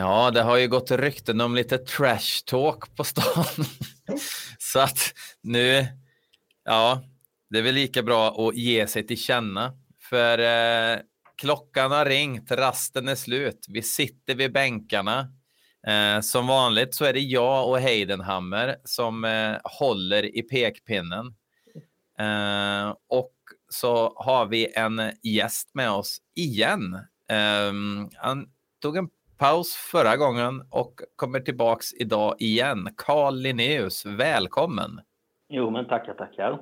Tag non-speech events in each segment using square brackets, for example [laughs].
Ja, det har ju gått rykten om lite trash talk på stan. [laughs] Så att nu, ja, det är väl lika bra att ge sig till känna. För eh, klockan har ringt, rasten är slut. Vi sitter vid bänkarna. Eh, som vanligt så är det jag och Heidenhammer som eh, håller i pekpinnen. Eh, och så har vi en gäst med oss igen. Eh, han tog en paus förra gången och kommer tillbaks idag igen. Carl Linnaeus, välkommen! Jo, men tackar, tackar.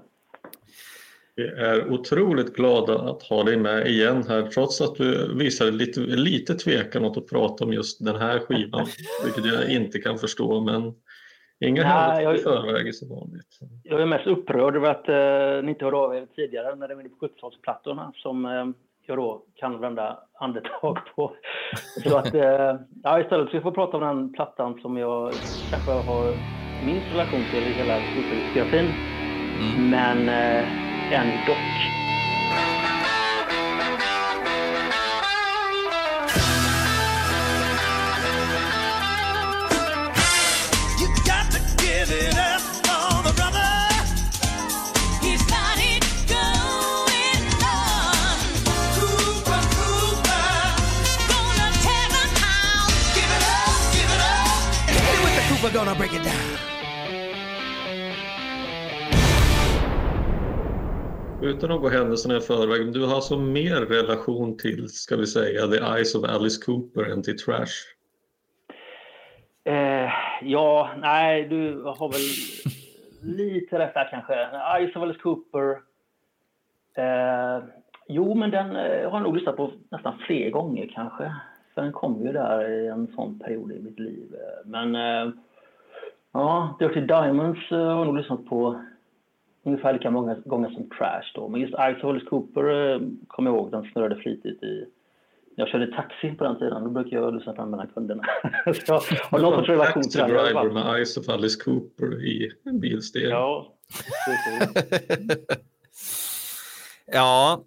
Vi är otroligt glada att ha dig med igen här trots att du visade lite, lite tvekan åt att prata om just den här skivan, [laughs] vilket jag inte kan förstå. Men inga händelser i förväg som vanligt. Jag är mest upprörd över att eh, ni inte hörde av er tidigare när det var på 70-talsplattorna som eh, jag då kan vända andetag på. Så att, eh, ja, istället ska jag få prata om den plattan som jag kanske har minst relation till i hela diskografin. Mm. Men eh, ändå. We're gonna break it down. Utan att gå händelserna i förväg, du har alltså mer relation till, ska vi säga, The Eyes of Alice Cooper än till Trash? Eh, ja, nej, du har väl lite rätt där kanske. Eyes of Alice Cooper. Eh, jo, men den eh, har jag nog lyssnat på nästan fler gånger kanske. För den kom ju där i en sån period i mitt liv. Men eh, Ja, Dirty Diamonds uh, har jag nog lyssnat på ungefär lika många gånger som Trash då. Men just Ice Hollis Cooper uh, kommer jag ihåg, den snurrade flitigt i jag körde taxi på den tiden. Då brukade jag lyssna på den mellan kunderna. [laughs] så har någon sorts relation till den. driver med Ice of Alice Cooper i en bilsteg. Ja, [laughs] ja,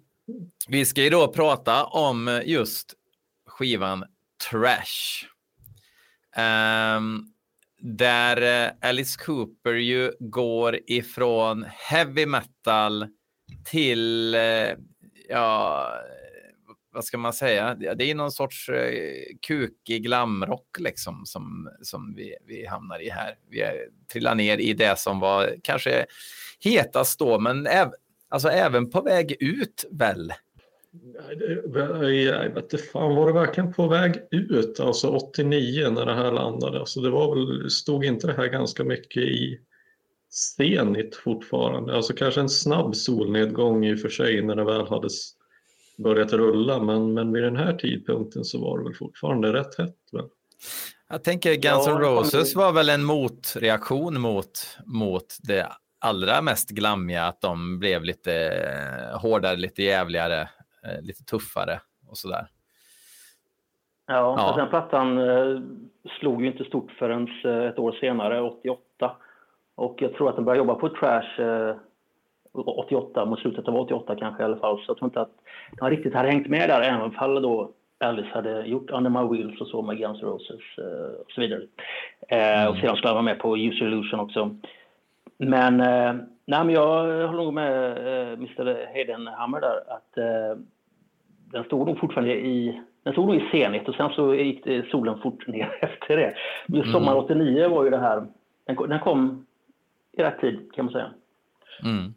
vi ska ju då prata om just skivan Trash. Um, där eh, Alice Cooper ju går ifrån heavy metal till, eh, ja, vad ska man säga? Det är någon sorts eh, kukig glamrock liksom som, som vi, vi hamnar i här. Vi trillar ner i det som var kanske hetast då, men äv, alltså även på väg ut väl jag vet inte fan, var det verkligen på väg ut, alltså 89 när det här landade? Alltså det var väl, stod inte det här ganska mycket i Zenit fortfarande? Alltså kanske en snabb solnedgång i och för sig när det väl hade börjat rulla, men, men vid den här tidpunkten så var det väl fortfarande rätt hett. Väl? Jag tänker Guns N' Roses var väl en motreaktion mot, mot det allra mest glammiga, att de blev lite hårdare, lite jävligare eh, lite tuffare och sådär. Ja, ja. den plattan eh, slog ju inte stort förrän eh, ett år senare, 88. Och jag tror att den började jobba på Trash eh, 88, mot slutet av 88 kanske i alla fall. Så jag tror inte att den riktigt hade hängt med där, även om då Alice hade gjort Under My Wheels och så med Guns N' Roses eh, och så vidare. Eh, mm. Och sedan skulle han vara med på User Illusion också. Men, eh, nej, men jag håller nog med eh, Mr Heidenhammer där att eh, den stod nog fortfarande i den stod nog i Zenit och sen så gick solen fort ner [laughs] efter det. Just mm. sommar 89 var ju det här, den, den kom i rätt tid kan man säga. Mm.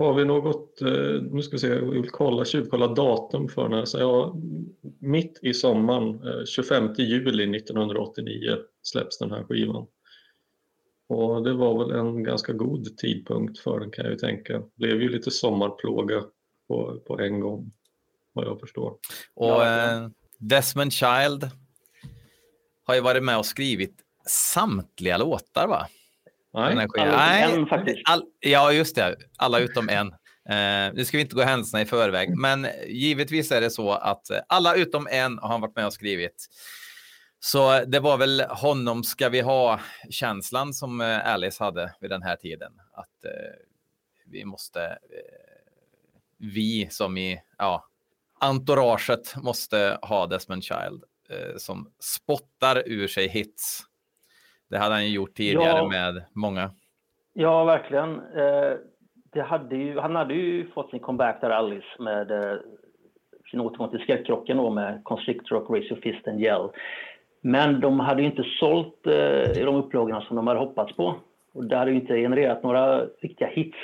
Har vi något, eh, nu ska vi se, jag vill kolla, tjuvkolla datum för den här. Så ja, mitt i sommaren, 25 eh, juli 1989 släpps den här skivan. Och det var väl en ganska god tidpunkt för den kan jag ju tänka. Det blev ju lite sommarplåga på, på en gång, vad jag förstår. Och eh, Desmond Child har ju varit med och skrivit samtliga låtar va? Nej, alla utom en faktiskt. All, ja, just det. Alla utom en. Eh, nu ska vi inte gå händelserna i förväg, men givetvis är det så att alla utom en har han varit med och skrivit. Så det var väl honom ska vi ha känslan som eh, Alice hade vid den här tiden. Att eh, vi måste, eh, vi som i ja, entouraget måste ha Desmond Child. eh, som spottar ur sig hits. Det hade han ju gjort tidigare ja, med många. Ja, verkligen. Eh, det hade ju, han hade ju fått sin comeback där, Alice, med eh, sin återgång till skräckkrocken då med Constrictor och Raise Your Fist and Yell. Men de hade inte sålt eh, i de upplagorna som de hade hoppats på. Och det hade inte genererat några riktiga hits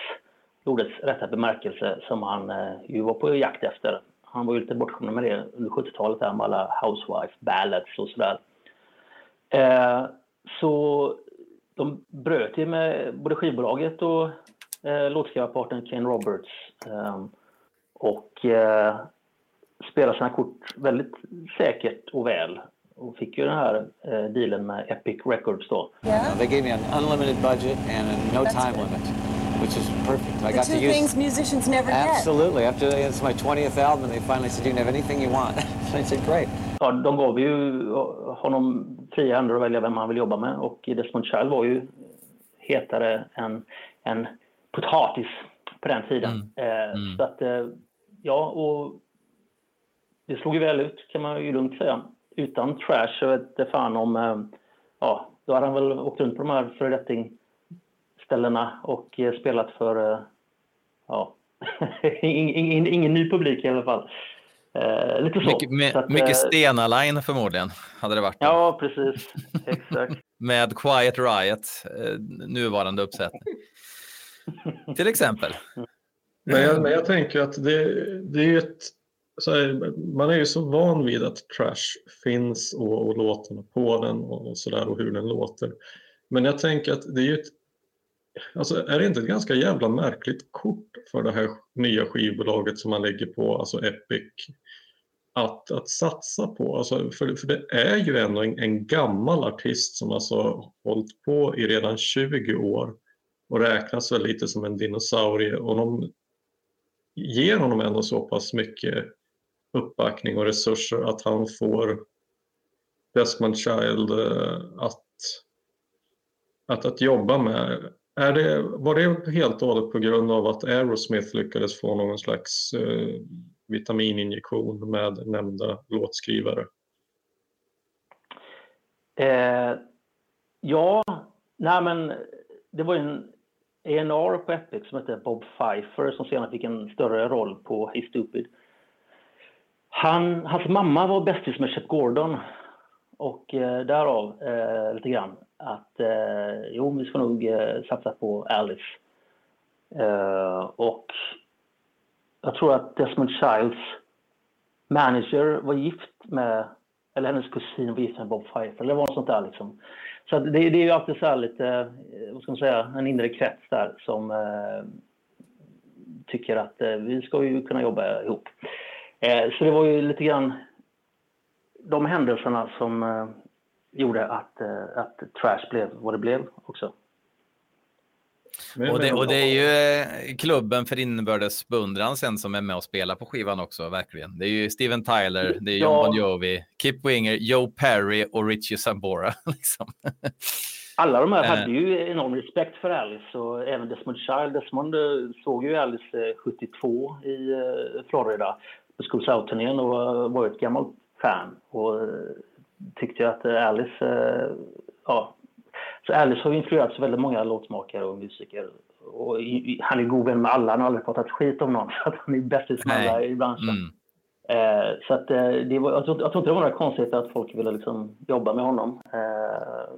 i ordets rätta bemärkelse som han eh, ju var på jakt efter. Han var ju lite bortskämd med det under 70-talet med alla Housewife ballads och sådär. Eh, så de bröt ju med både skivbolaget och eh, låtskrivarpartnern Ken Roberts. Ehm, och eh, spelade sina kort väldigt säkert och väl och fick ju den här eh, dealen med Epic Records då. Yeah. They gave me an unlimited budget and a no That's time good. limit. Which is perfect. I the got two to use things musicians never Absolutely. get. Absolutely. After it's my 20th album and they finally said you can have anything you want. [laughs] I said great. Ja, de gav ju honom fria händer att välja vem han vill jobba med och Desmond Child var ju hetare än, än potatis på den tiden. Mm. Eh, mm. Så att, eh, ja, och det slog ju väl ut kan man ju lugnt säga utan Trash så vet det fan om... Eh, ja, då hade han väl åkt runt på de här föredetting-ställena och eh, spelat för... Eh, ja, [laughs] ingen, ingen, ny publik i alla fall. Eh, lite så. Mycket, med, så att, mycket Stena Line förmodligen hade det varit. Ja, precis. Exakt. [laughs] med Quiet Riot, nuvarande uppsättning. Till exempel. Men jag, men jag tänker att det, det är ett här, man är ju så van vid att trash finns och, och låtarna på den och, och sådär och hur den låter. Men jag tänker att det är ju ett, alltså är det inte ett ganska jävla märkligt kort för det här nya skivbolaget som man lägger på, alltså Epic, att, att satsa på? Alltså för, för det är ju ändå en, en gammal artist som alltså hållit på i redan 20 år och räknas väl lite som en dinosaurie och de ger honom ändå så pass mycket uppbackning och resurser att han får Desmond Child eh, att, att, att jobba med. Är det, var det helt och hållet på grund av att Aerosmith lyckades få någon slags eh, vitamininjektion med nämnda låtskrivare? Eh, ja, nej men det var ju en ENR på Epic som hette Bob Pfeiffer som senare fick en större roll på Hey Stupid. Han, hans mamma var bästis med Shep Gordon och eh, därav eh, lite grann att eh, jo, vi ska nog eh, satsa på Alice. Eh, och jag tror att Desmond Childs manager var gift med, eller hennes kusin var gift med Bob Pfeiffer, eller var sånt där liksom. Så det, det, är ju alltid så här lite, eh, vad ska man säga, en inre krets där som eh, tycker att eh, vi ska ju kunna jobba ihop. Eh, så det var ju lite grann de händelserna som eh, gjorde att, eh, att Trash blev vad det blev också. Och det, och det, är ju klubben för inbördes beundran sen som är med och spelar på skivan också, verkligen. Det är ju Steven Tyler, det är John ja. Bon Jovi, Kip Winger, Joe Perry och Richie Sambora. [laughs] Liksom. Alla de här hade ju enorm respekt för Alice och även Desmond Child. Desmond såg ju Alice 72 i Florida Schools och var ett gammalt fan och eh, tyckte att eh, Alice, eh, ja, så Alice har influerat så väldigt många låtsmakare och musiker. Och han är god vän med alla, han har aldrig pratat skit om någon, [laughs] så att han är bästis med alla i branschen. Mm. Eh, så att, det var, jag, tror, jag tror inte det var några konstigheter att folk ville liksom jobba med honom. Eh,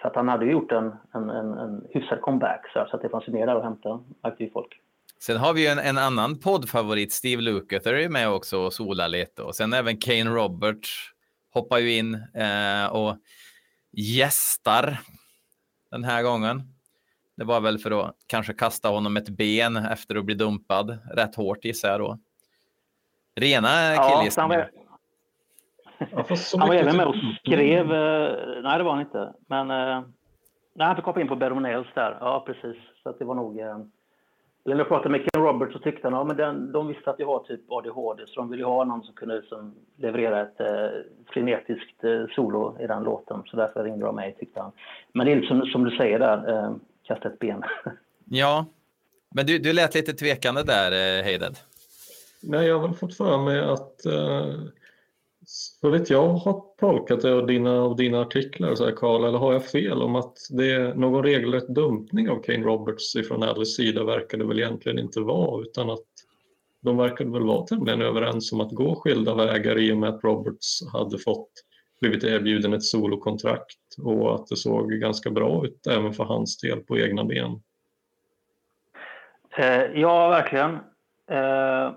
för att han hade gjort en, en, en, en hyfsad comeback så att det fanns mer där att hämta, märkte ju folk. Sen har vi ju en, en annan poddfavorit, Steve Lukather är med också och solar lite. Och sen även Kane Roberts hoppar ju in eh, och gästar den här gången. Det var väl för att kanske kasta honom ett ben efter att bli dumpad rätt hårt gissar jag då. Rena killgissningar. Ja, han var, även med och skrev, eh, nej det var han inte, men eh, nej, han fick hoppa in på Beronells där, ja precis. Så att det var nog eh, när jag pratade med Ken Roberts så tyckte han att ja, de visste att jag har typ ADHD så de ville ha någon som kunde liksom leverera ett eh, frenetiskt eh, solo i den låten. Så därför ringde de mig tyckte han. Men det är som, som du säger där, eh, kasta ett ben. [laughs] ja, men du, du lät lite tvekande där, eh, Heided. Nej, jag har väl fått för mig att uh, så vet jag har tolkat det av dina, av dina artiklar, så här, Carl, eller har jag fel om att det är någon regelrätt dumpning av Kane Roberts ifrån Alice sida verkar det väl egentligen inte vara, utan att de verkade väl vara tämligen överens om att gå skilda vägar i och med att Roberts hade fått blivit erbjuden ett solokontrakt och att det såg ganska bra ut även för hans del på egna ben. Eh, ja, verkligen. Eh,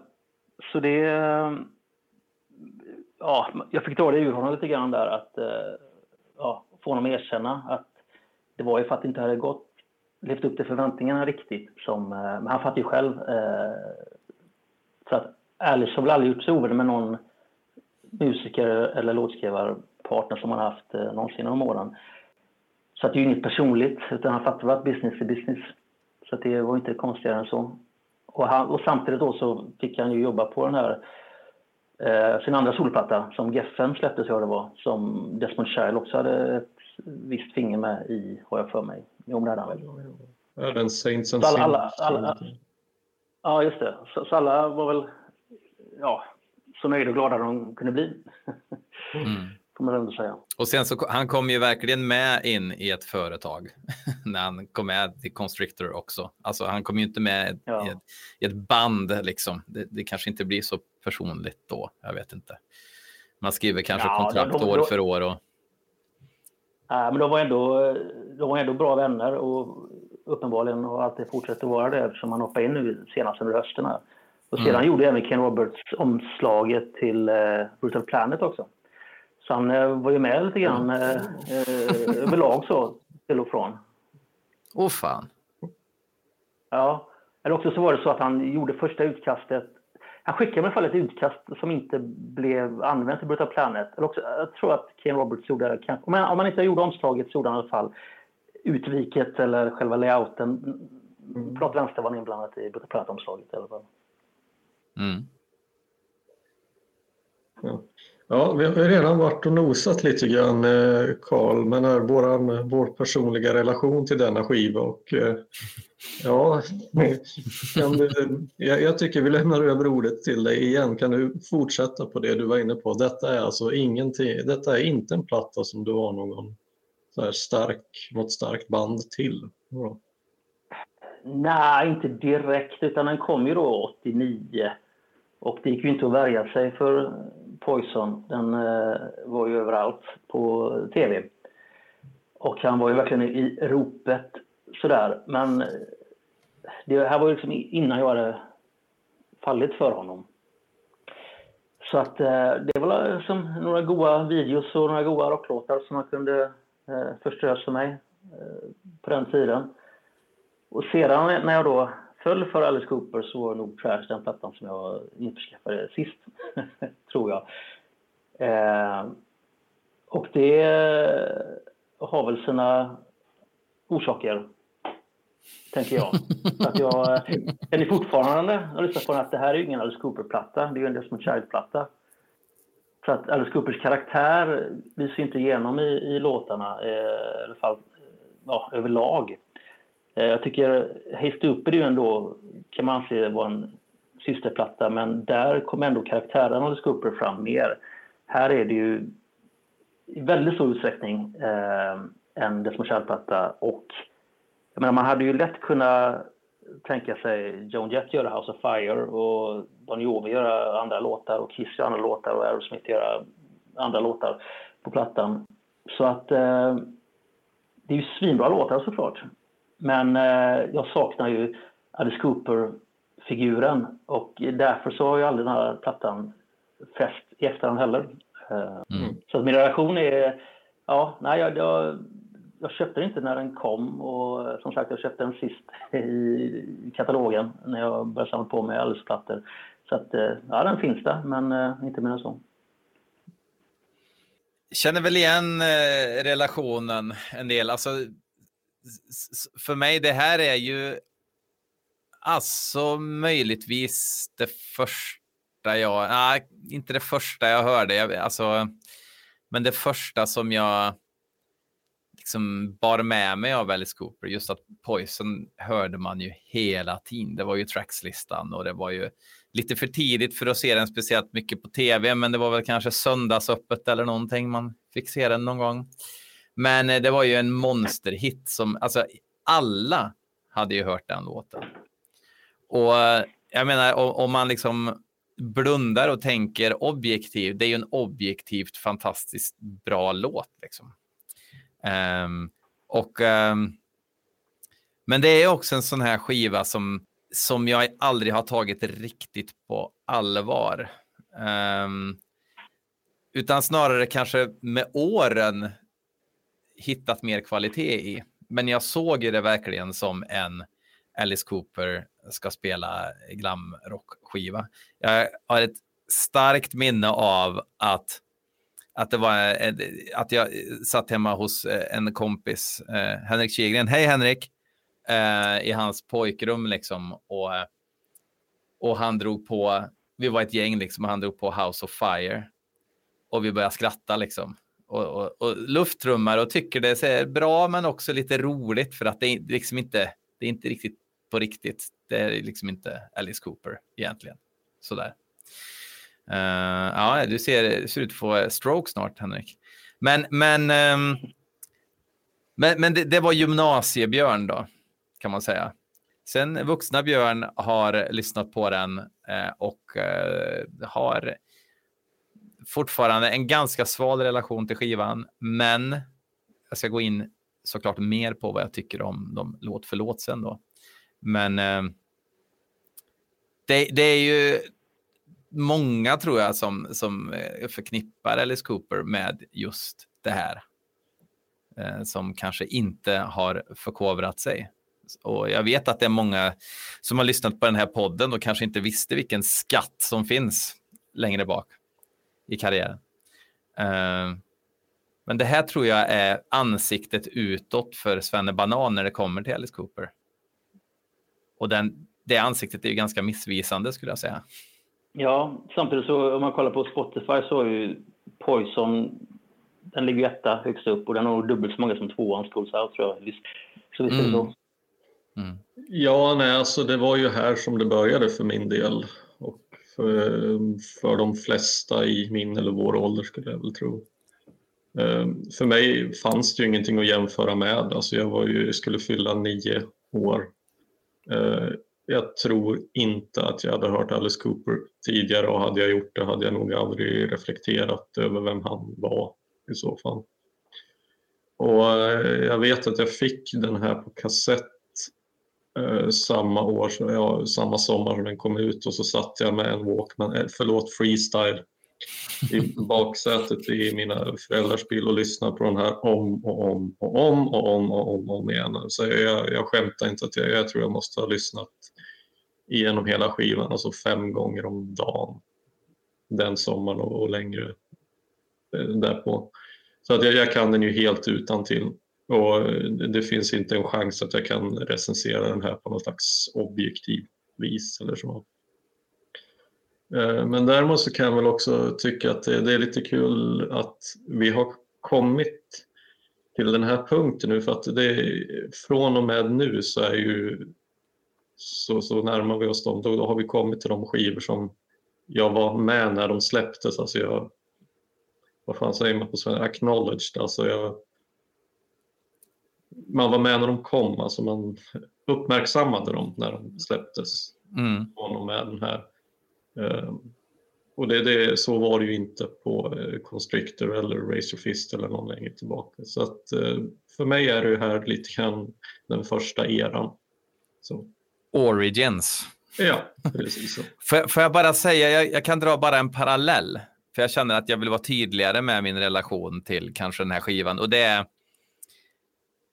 så det... Ja, jag fick dra det ur honom lite grann där att eh, ja, få honom att erkänna att det var ju för att det inte hade gått, levt upp till förväntningarna riktigt. Som, eh, men han fattar ju själv. Eh, så att Alice har väl aldrig gjort sig ovän med någon musiker eller låtskrivarpartner som han haft någonsin om åren. Så att det är ju inget personligt, utan han fattar väl att business är business. Så det var inte konstigare än så. Och, han, och, samtidigt då så fick han ju jobba på den här eh, sin andra solplatta som Geffen släpptes jag det var, som Desmond Child också hade ett visst finger med i, har jag för mig. Jo, men det hade han väl. Ja, den Saints and alla, alla, alla, Ja, just det. Så, så, alla var väl ja, så nöjda och glada de kunde bli. Mm får man ändå säga. Och sen så han kom ju verkligen med in i ett företag [laughs] när han kom med till Constrictor också. Alltså han kom ju inte med ja. i, ett, i, ett, band liksom. Det, det, kanske inte blir så personligt då. Jag vet inte. Man skriver kanske ja, kontrakt de, de, år för år. Och... Ja, men de var ändå, de var ändå bra vänner och uppenbarligen har alltid fortsatt att vara det eftersom han hoppade in nu senast under hösten. Här. Och sedan mm. gjorde även Ken Roberts omslaget till uh, Brutal Planet också. Så han eh, var ju med lite grann eh, eh, överlag så, till och från. Åh oh, fan. Ja. Eller också så var det så att han gjorde första utkastet. Han skickade i alla fall ett utkast som inte blev använt i Brutal Planet. Eller också, jag tror att Ken Roberts gjorde. Om man, om man inte gjorde omslaget så gjorde han i alla fall utviket eller själva layouten. Mm. Plåt vänster var inblandat i Brutal Planet-omslaget i alla fall. Mm. Ja. Ja, vi har redan varit och nosat lite grann, eh, Karl, men är våran, vår personliga relation till denna skiva. Och, eh, ja, kan du, jag, jag tycker vi lämnar över ordet till dig igen. Kan du fortsätta på det du var inne på? Detta är alltså ingenting, detta är inte en platta som du har någon så här stark, något starkt band till. Ja. Nej, inte direkt, utan den kom ju då 89. Och det gick ju inte att värja sig för Poison, den eh, var ju överallt på tv. Och han var ju verkligen i ropet sådär. Men eh, det här var ju liksom innan jag hade fallit för honom. Så att eh, det var eh, som några goa videos och några goa rocklåtar som man kunde eh, förströs för mig eh, på den tiden. Och sedan när jag då föll för Alice Cooper så var nog Trash den plattan som jag införskaffade sist, [laughs] tror jag. Eh, och det har väl sina orsaker, tänker jag. att jag eh, känner fortfarande, när jag lyssnar på den, att det här är ingen Alice Cooper-platta, det är ju en Desmond Child-platta. Så att Alice Coopers karaktär lyser inte igenom i, i låtarna, eh, i alla fall ja, överlag. Eh, jag tycker Hayes upp är ju ändå, kan man se, var en systerplatta, men där kom ändå karaktären av Cooper fram mer. Här är det ju i väldigt stor utsträckning eh, en Desmond Child-platta och jag menar, man hade ju lätt kunnat tänka sig Joan Jett göra House of Fire och Don Jovi göra andra låtar och Kiss göra andra låtar och Aerosmith göra andra låtar på plattan. Så att eh, det är ju svinbra låtar såklart. Men eh, jag saknar ju Alice Cooper-figuren och därför så har ju aldrig den här plattan fäst i efterhand heller. Eh, mm. Så min relation är, ja, nej, jag, jag, jag, köpte den inte när den kom och som sagt, jag köpte den sist [laughs] i katalogen när jag började samla på mig Alice-plattor. Så att, eh, ja, den finns där, men inte mer än så känner väl igen relationen en del. Alltså, för mig, det här är ju alltså möjligtvis det första jag, nej, inte det första jag hörde, jag, alltså, men det första som jag liksom bar med mig av Alice Cooper. Just att Poison hörde man ju hela tiden. Det var ju trackslistan och det var ju lite för tidigt för att se den speciellt mycket på tv, men det var väl kanske söndagsöppet eller någonting man fick se den någon gång. Men eh, det var ju en monsterhit som, alltså alla hade ju hört den låten. Och eh, jag menar, om man liksom blundar och tänker objektivt, det är ju en objektivt fantastiskt bra låt. Liksom. Um, och, um, men det är också en sån här skiva som, som jag aldrig har tagit riktigt på allvar. Um, utan snarare kanske med åren hittat mer kvalitet i. Men jag såg ju det verkligen som en Alice Cooper ska spela glamrockskiva. Jag har ett starkt minne av att att det var eh, att jag satt hemma hos eh, en kompis, eh, Henrik Kigren. Hej Henrik! I hans pojkrum liksom. Och, och han drog på, vi var ett gäng liksom, och han drog på House of Fire. Och vi började skratta liksom. Och, och, och lufttrummar och tycker det är bra men också lite roligt för att det är liksom inte, det är inte riktigt på riktigt. Det är liksom inte Alice Cooper egentligen. Sådär. Uh, ja, du ser, ser ut att få stroke snart, Henrik. Men, men, um, men, men det, det, var gymnasiebjörn då, kan man säga. Sen vuxna Björn har lyssnat på den eh, och eh, har fortfarande en ganska sval relation till skivan, men jag ska gå in såklart mer på vad jag tycker om dem låt för låt sen då. Men eh, det, det är ju många tror jag som, som eh, förknippar Alice Cooper med just det här. Eh, som kanske inte har förkovrat sig. Och jag vet att det är många som har lyssnat på den här podden och kanske inte visste vilken skatt som finns längre bak i karriären. Eh, men det här tror jag är ansiktet utåt för Svenne Banan när det kommer till Alice Cooper. Och den, det ansiktet är ju ganska missvisande skulle jag säga. Ja, samtidigt så om man kollar på Spotify så är ju Poison, den ligger etta högst upp och den har dubbelt så många som tvåan, Schools Out tror jag. Så visst är det så. Mm. mm. Ja, nej, alltså det var ju här som det började för min del. För, ehm, för de flesta i min eller vår ålder skulle jag väl tro. Ehm, för mig fanns det ju ingenting att jämföra med. Alltså jag var ju, skulle fylla nio år. Ehm, jag tror inte att jag hade hört Alice Cooper tidigare och hade jag gjort det hade jag nog aldrig reflekterat över vem han var i så fall. Och eh, jag vet att jag fick den här på kassett eh, samma år, ja, samma sommar som den kom ut och så satt jag med en Walkman, eh, förlåt freestyle, i [laughs] baksätet i mina föräldrars bil och lyssnade på den här om och om och om och om och om, och om igen. Så jag, jag skämtar inte att jag, jag tror jag måste ha lyssnat genom hela skivan, alltså fem gånger om dagen den sommaren och, och längre eh, därpå. Så att jag, jag, kan den ju helt utan till och eh, det finns inte en chans att jag kan recensera den här på något slags objektiv vis eller så. Eh, men däremot så kan jag väl också tycka att det, det är lite kul att vi har kommit till den här punkten nu för att det, från och med nu så är ju så, så närmar vi oss dem. Då, då har vi kommit till de skivor som jag var med när de släpptes. Alltså jag, vad fan säger man på svenska? Acknowledged. Alltså jag, man var med när de kom, alltså man uppmärksammade dem när de släpptes. Mm. Och med den här. Uh, och det, det, så var det ju inte på uh, Constrictor eller Razor Fist eller någon längre tillbaka. Så att uh, för mig är det här lite grann den första eran. Så. Origins. Ja, precis så. [laughs] Får, får jag bara säga, jag, jag, kan dra bara en parallell. För jag känner att jag vill vara tydligare med min relation till kanske den här skivan. Och det är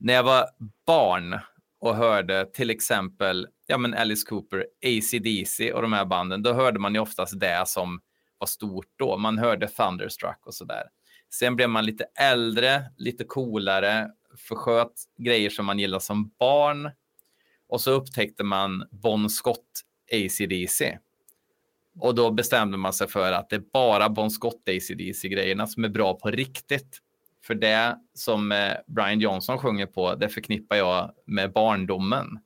när jag var barn och hörde till exempel ja, men Alice Cooper, ACDC och de här banden. Då hörde man ju oftast det som var stort då. Man hörde Thunderstruck och så där. Sen blev man lite äldre, lite coolare, försköt grejer som man gillade som barn och så upptäckte man Bon Scott ACDC. Och då bestämde man sig för att det är bara Bon Scott ACDC-grejerna som är bra på riktigt. För det som eh, Brian Johnson sjunger på, det förknippar jag med barndomen.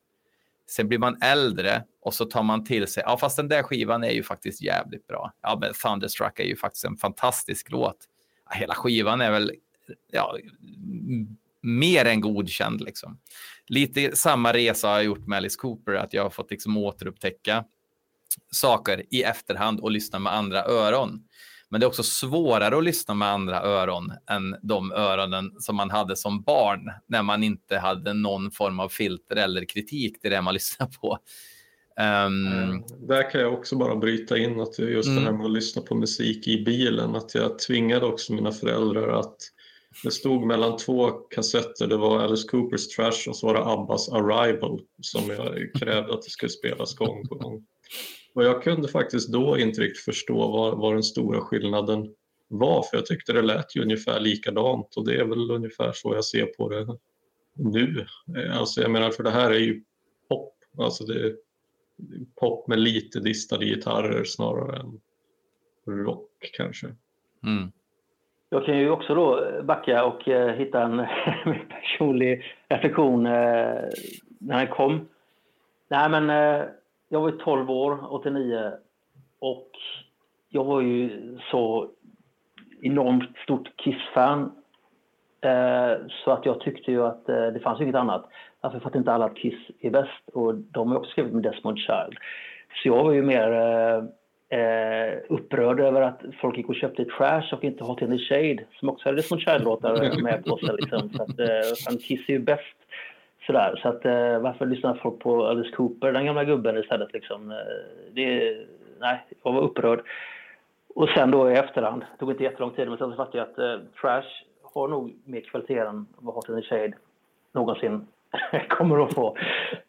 Sen blir man äldre och så tar man till sig, ja fast den där skivan är ju faktiskt jävligt bra. Ja men Thunderstruck är ju faktiskt en fantastisk låt. Ja, hela skivan är väl ja, mer än godkänd liksom. Lite samma resa har jag gjort med Alice Cooper, att jag har fått liksom återupptäcka saker i efterhand och lyssna med andra öron. Men det är också svårare att lyssna med andra öron än de öronen som man hade som barn när man inte hade någon form av filter eller kritik till det man lyssnar på. Um... Där kan jag också bara bryta in att just mm. det här mm. med att lyssna på musik i bilen, att jag tvingade också mina föräldrar att det stod mellan två kassetter, det var Alice Coopers Trash och så var det Abbas Arrival som jag krävde att det skulle spelas gång på gång. Och jag kunde faktiskt då inte riktigt förstå vad, vad den stora skillnaden var, för jag tyckte det lät ju ungefär likadant och det är väl ungefär så jag ser på det nu. Alltså jag menar, för det här är ju pop, alltså det är pop med lite distade gitarrer snarare än rock kanske. Mm. Jag kan ju också då backa och eh, hitta en [laughs] personlig reflektion eh, när den kom. Nej men eh, jag var 12 år, 89, och jag var ju så enormt stort Kiss-fan. Eh, så att jag tyckte ju att eh, det fanns inget annat. Varför fattar inte alla att Kiss är bäst och de har också skrivit med Desmond Child. Så jag var ju mer eh, eh upprörd över att folk gick och köpte Trash och inte Hot in the Shade som också hade Desmond Child-låtar med på sig. Liksom. Så att, eh, Kiss är ju bäst Sådär, så att eh, varför lyssnar folk på Alice Cooper, den gamla gubben istället liksom? Eh, det, nej, jag var upprörd. Och sen då i efterhand, det tog inte jättelång tid, men sen så fattade jag att eh, Trash har nog mer kvalitet än vad Hot in the Shade någonsin [laughs] kommer att få.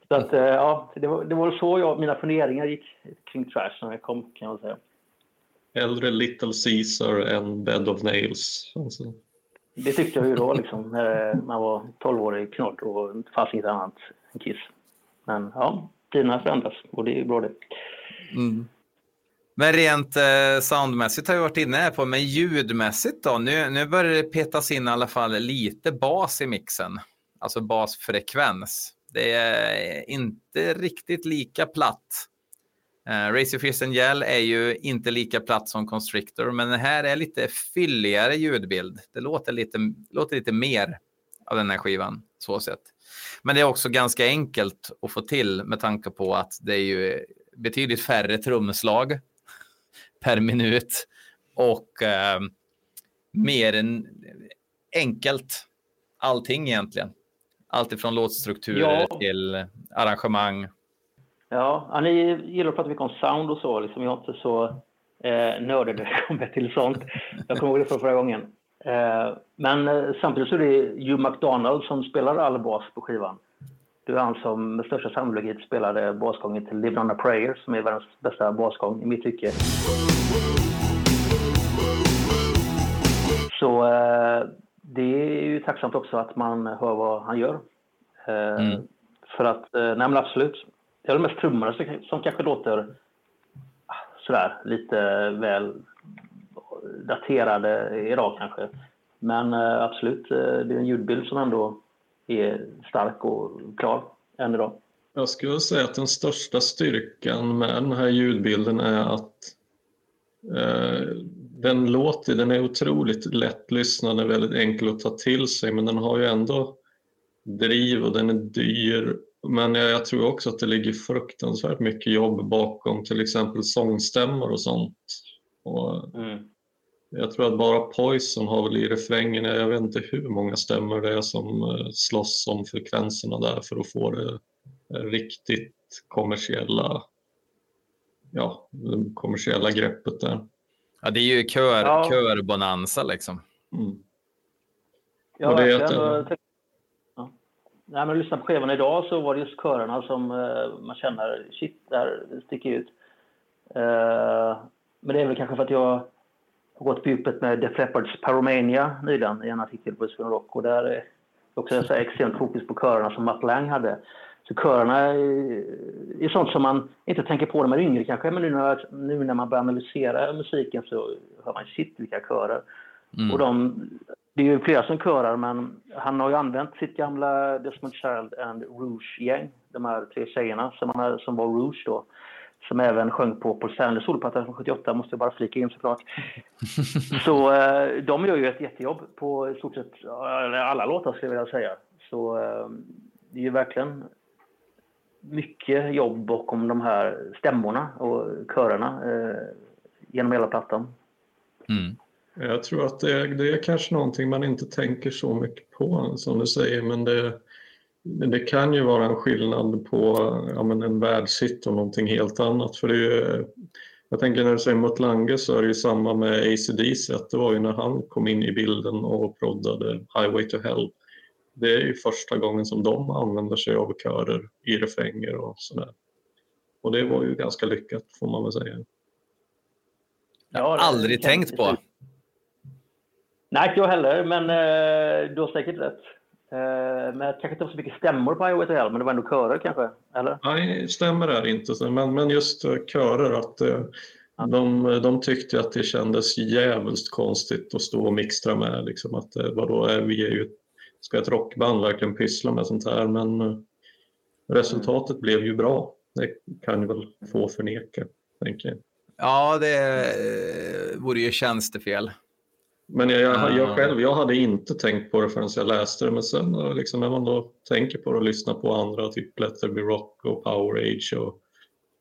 Så att, eh, ja, det var, det var så jag, mina funderingar gick kring Trash när jag kom, kan man säga. Hellre Little Caesar än Bed of Nails. Alltså. Det tyckte jag ju då liksom, när man var 12-årig knott och det fanns inget annat än Kiss. Men ja, tiderna förändras och det är ju bra det. Mm. Men rent eh, soundmässigt har vi varit inne på, men ljudmässigt då? Nu, nu börjar det petas in i alla fall lite bas i mixen, alltså basfrekvens. Det är inte riktigt lika platt Uh, Racer Fierce Gel är ju inte lika platt som Constrictor, men den här är lite fylligare ljudbild. Det låter lite, låter lite mer av den här skivan, så sett. Men det är också ganska enkelt att få till med tanke på att det är ju betydligt färre trumslag [laughs] per minut och uh, mer än enkelt allting egentligen. Allt ifrån låtstrukturer ja. till arrangemang Ja, ni gillar att prata mycket om sound och så. Liksom, jag är inte så eh, nördig när det kommer till sånt. Jag kommer ihåg det från förra gången. Eh, men eh, samtidigt så är det Hugh McDonald som spelar all bas på skivan. Det är han som med största sannolikhet spelade basgången till Live On A Prayer som är världens bästa basgång i mitt tycke. Så eh, det är ju tacksamt också att man hör vad han gör. Eh, mm. För att, eh, nej men absolut. Det är väl mest trummorna som kanske låter ah, sådär lite väl daterade idag kanske. Men eh, absolut, eh, det är en ljudbild som ändå är stark och klar än idag. Jag skulle säga att den största styrkan med den här ljudbilden är att eh, den låter, den är otroligt lättlyssnad, väldigt enkel att ta till sig men den har ju ändå driv och den är dyr men jag, jag, tror också att det ligger fruktansvärt mycket jobb bakom till exempel sångstämmor och sånt. Och mm. Jag tror att bara Poison har väl i refrängen, jag vet inte hur många stämmor det är som eh, slåss om frekvenserna där för att få det riktigt kommersiella, ja, det kommersiella greppet där. Ja, det är ju kör, ja. körbonanza liksom. Mm. Ja, och det är att, Nej, men lyssna på skivan idag så var det just körerna som uh, man känner, shit, där sticker ut. Uh, men det är väl kanske för att jag har gått på djupet med Def Leppards Pyromania nyligen i en artikel på Sweden Rock och där är också så extremt fokus på körerna som Matt Lang hade. Så körerna är, är sånt som man inte tänker på när man är yngre kanske, men nu när, nu när man börjar analysera musiken så hör man shit vilka körer. Mm. Och de det är ju flera som körar, men han har ju använt sitt gamla Desmond Child and Rouge-gäng, de här tre tjejerna som, han, som var Rouge då, som även sjöng på Paul Stanleys solplatta från 78, måste jag bara flika in såklart. [laughs] Så eh, de gör ju ett jättejobb på i stort sett alla låtar skulle jag vilja säga. Så eh, det är ju verkligen mycket jobb bakom de här stämmorna och körerna eh, genom hela plattan. Mm. Jag tror att det, det är kanske någonting man inte tänker så mycket på som du säger men det, det kan ju vara en skillnad på ja, men en världshit och någonting helt annat. För det är, jag tänker när du säger mot Lange så är det ju samma med ACDC att det var ju när han kom in i bilden och proddade Highway to Hell. Det är ju första gången som de använder sig av körer i refränger och sådär. Och det var ju ganska lyckat får man väl säga. Jag har aldrig tänkt på. Nej, inte jag heller, men eh, du har säkert rätt. Eh, men kanske inte så mycket stämmor på Highway to Hell, men det var ändå körer kanske? Eller? Nej, stämmer är inte, men, men just eh, körer. att eh, de, de tyckte att det kändes jävligt konstigt att stå och mixtra med. Liksom, att, eh, vadå, är vi är ju, ska ett rockband verkligen pyssla med sånt här? Men resultatet mm. blev ju bra. Det kan ju väl få förneka, tänker jag. Ja, det vore ju tjänstefel. Men jag, jag, jag, själv, jag hade inte tänkt på det förrän jag läste det. Men sen liksom, när man då tänker på det och lyssnar på andra, typ Let There Be Rock och Power Age och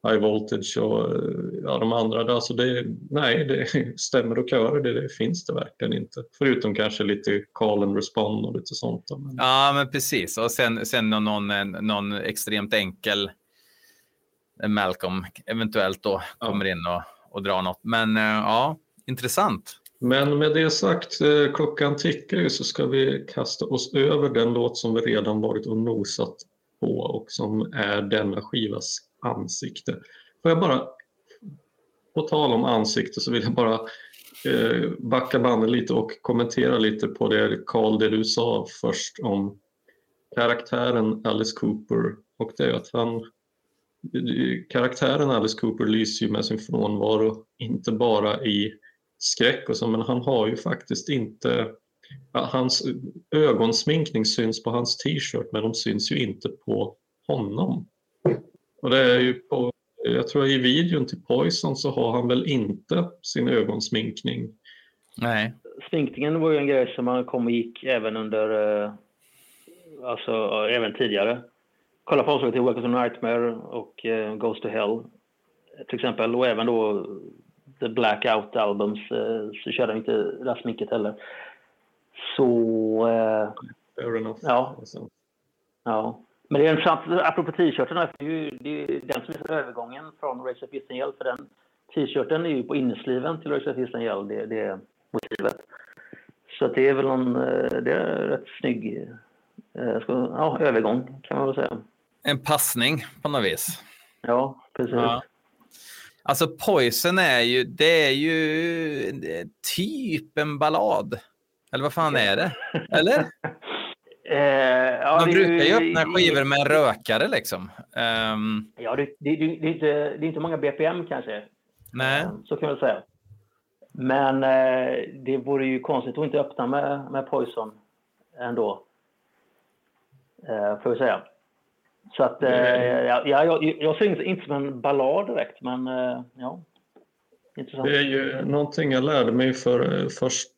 High Voltage och ja, de andra. Där, så det, nej, det [laughs] stämmer och körer, det, det, finns det verkligen inte. Förutom kanske lite call and respond och lite sånt. Men... Ja, men precis. Och sen, sen någon, någon extremt enkel Malcolm eventuellt då kommer ja. in och, och drar något. Men ja, intressant. Men med det sagt, eh, klockan tickar ju så ska vi kasta oss över den låt som vi redan varit och nosat på och som är denna skivas ansikte. Får jag bara, på tal om ansikte så vill jag bara eh, backa bandet lite och kommentera lite på det Carl, det du sa först om karaktären Alice Cooper och det är att han karaktären Alice Cooper lyser ju med sin frånvaro, inte bara i skräck och så, men han har ju faktiskt inte ja, hans ögonsminkning syns på hans t-shirt men de syns ju inte på honom. Och det är ju på, jag tror i videon till Poison så har han väl inte sin ögonsminkning. Nej. Sminkningen var ju en grej som man kom och gick även under, eh, alltså även tidigare. Kolla på avslaget till Welcome to Nightmare och uh, Goes to Hell till exempel och även då Blackout Albums eh, så körde de inte sminket heller. Så... Eh, Fair enough. Ja. ja. Men det är intressant, apropå t-shirten, det är ju det är den som är övergången från Race of Yell, för den t-shirten är ju på innersliven till Race of Yell, det, det är motivet. Så det är väl någon, eh, det är rätt snygg ja, övergång kan man väl säga. En passning på något vis. Ja, precis. Ja. Alltså Poison är ju, det är ju typ en ballad. Eller vad fan är det? Eller? [laughs] eh, ja, Man brukar ju öppna skivor med en rökare liksom. Um, ja, det, det, det, det, är inte, det är inte många BPM kanske. Nej. Ehm, så kan man säga. Men eh, det vore ju konstigt att inte öppna med, med Poison ändå. Eh, får vi säga. Så att, eh, ja, jag, jag ser inte, inte som en ballad direkt, men eh, ja. Intressant. Det är ju någonting jag lärde mig för, eh, först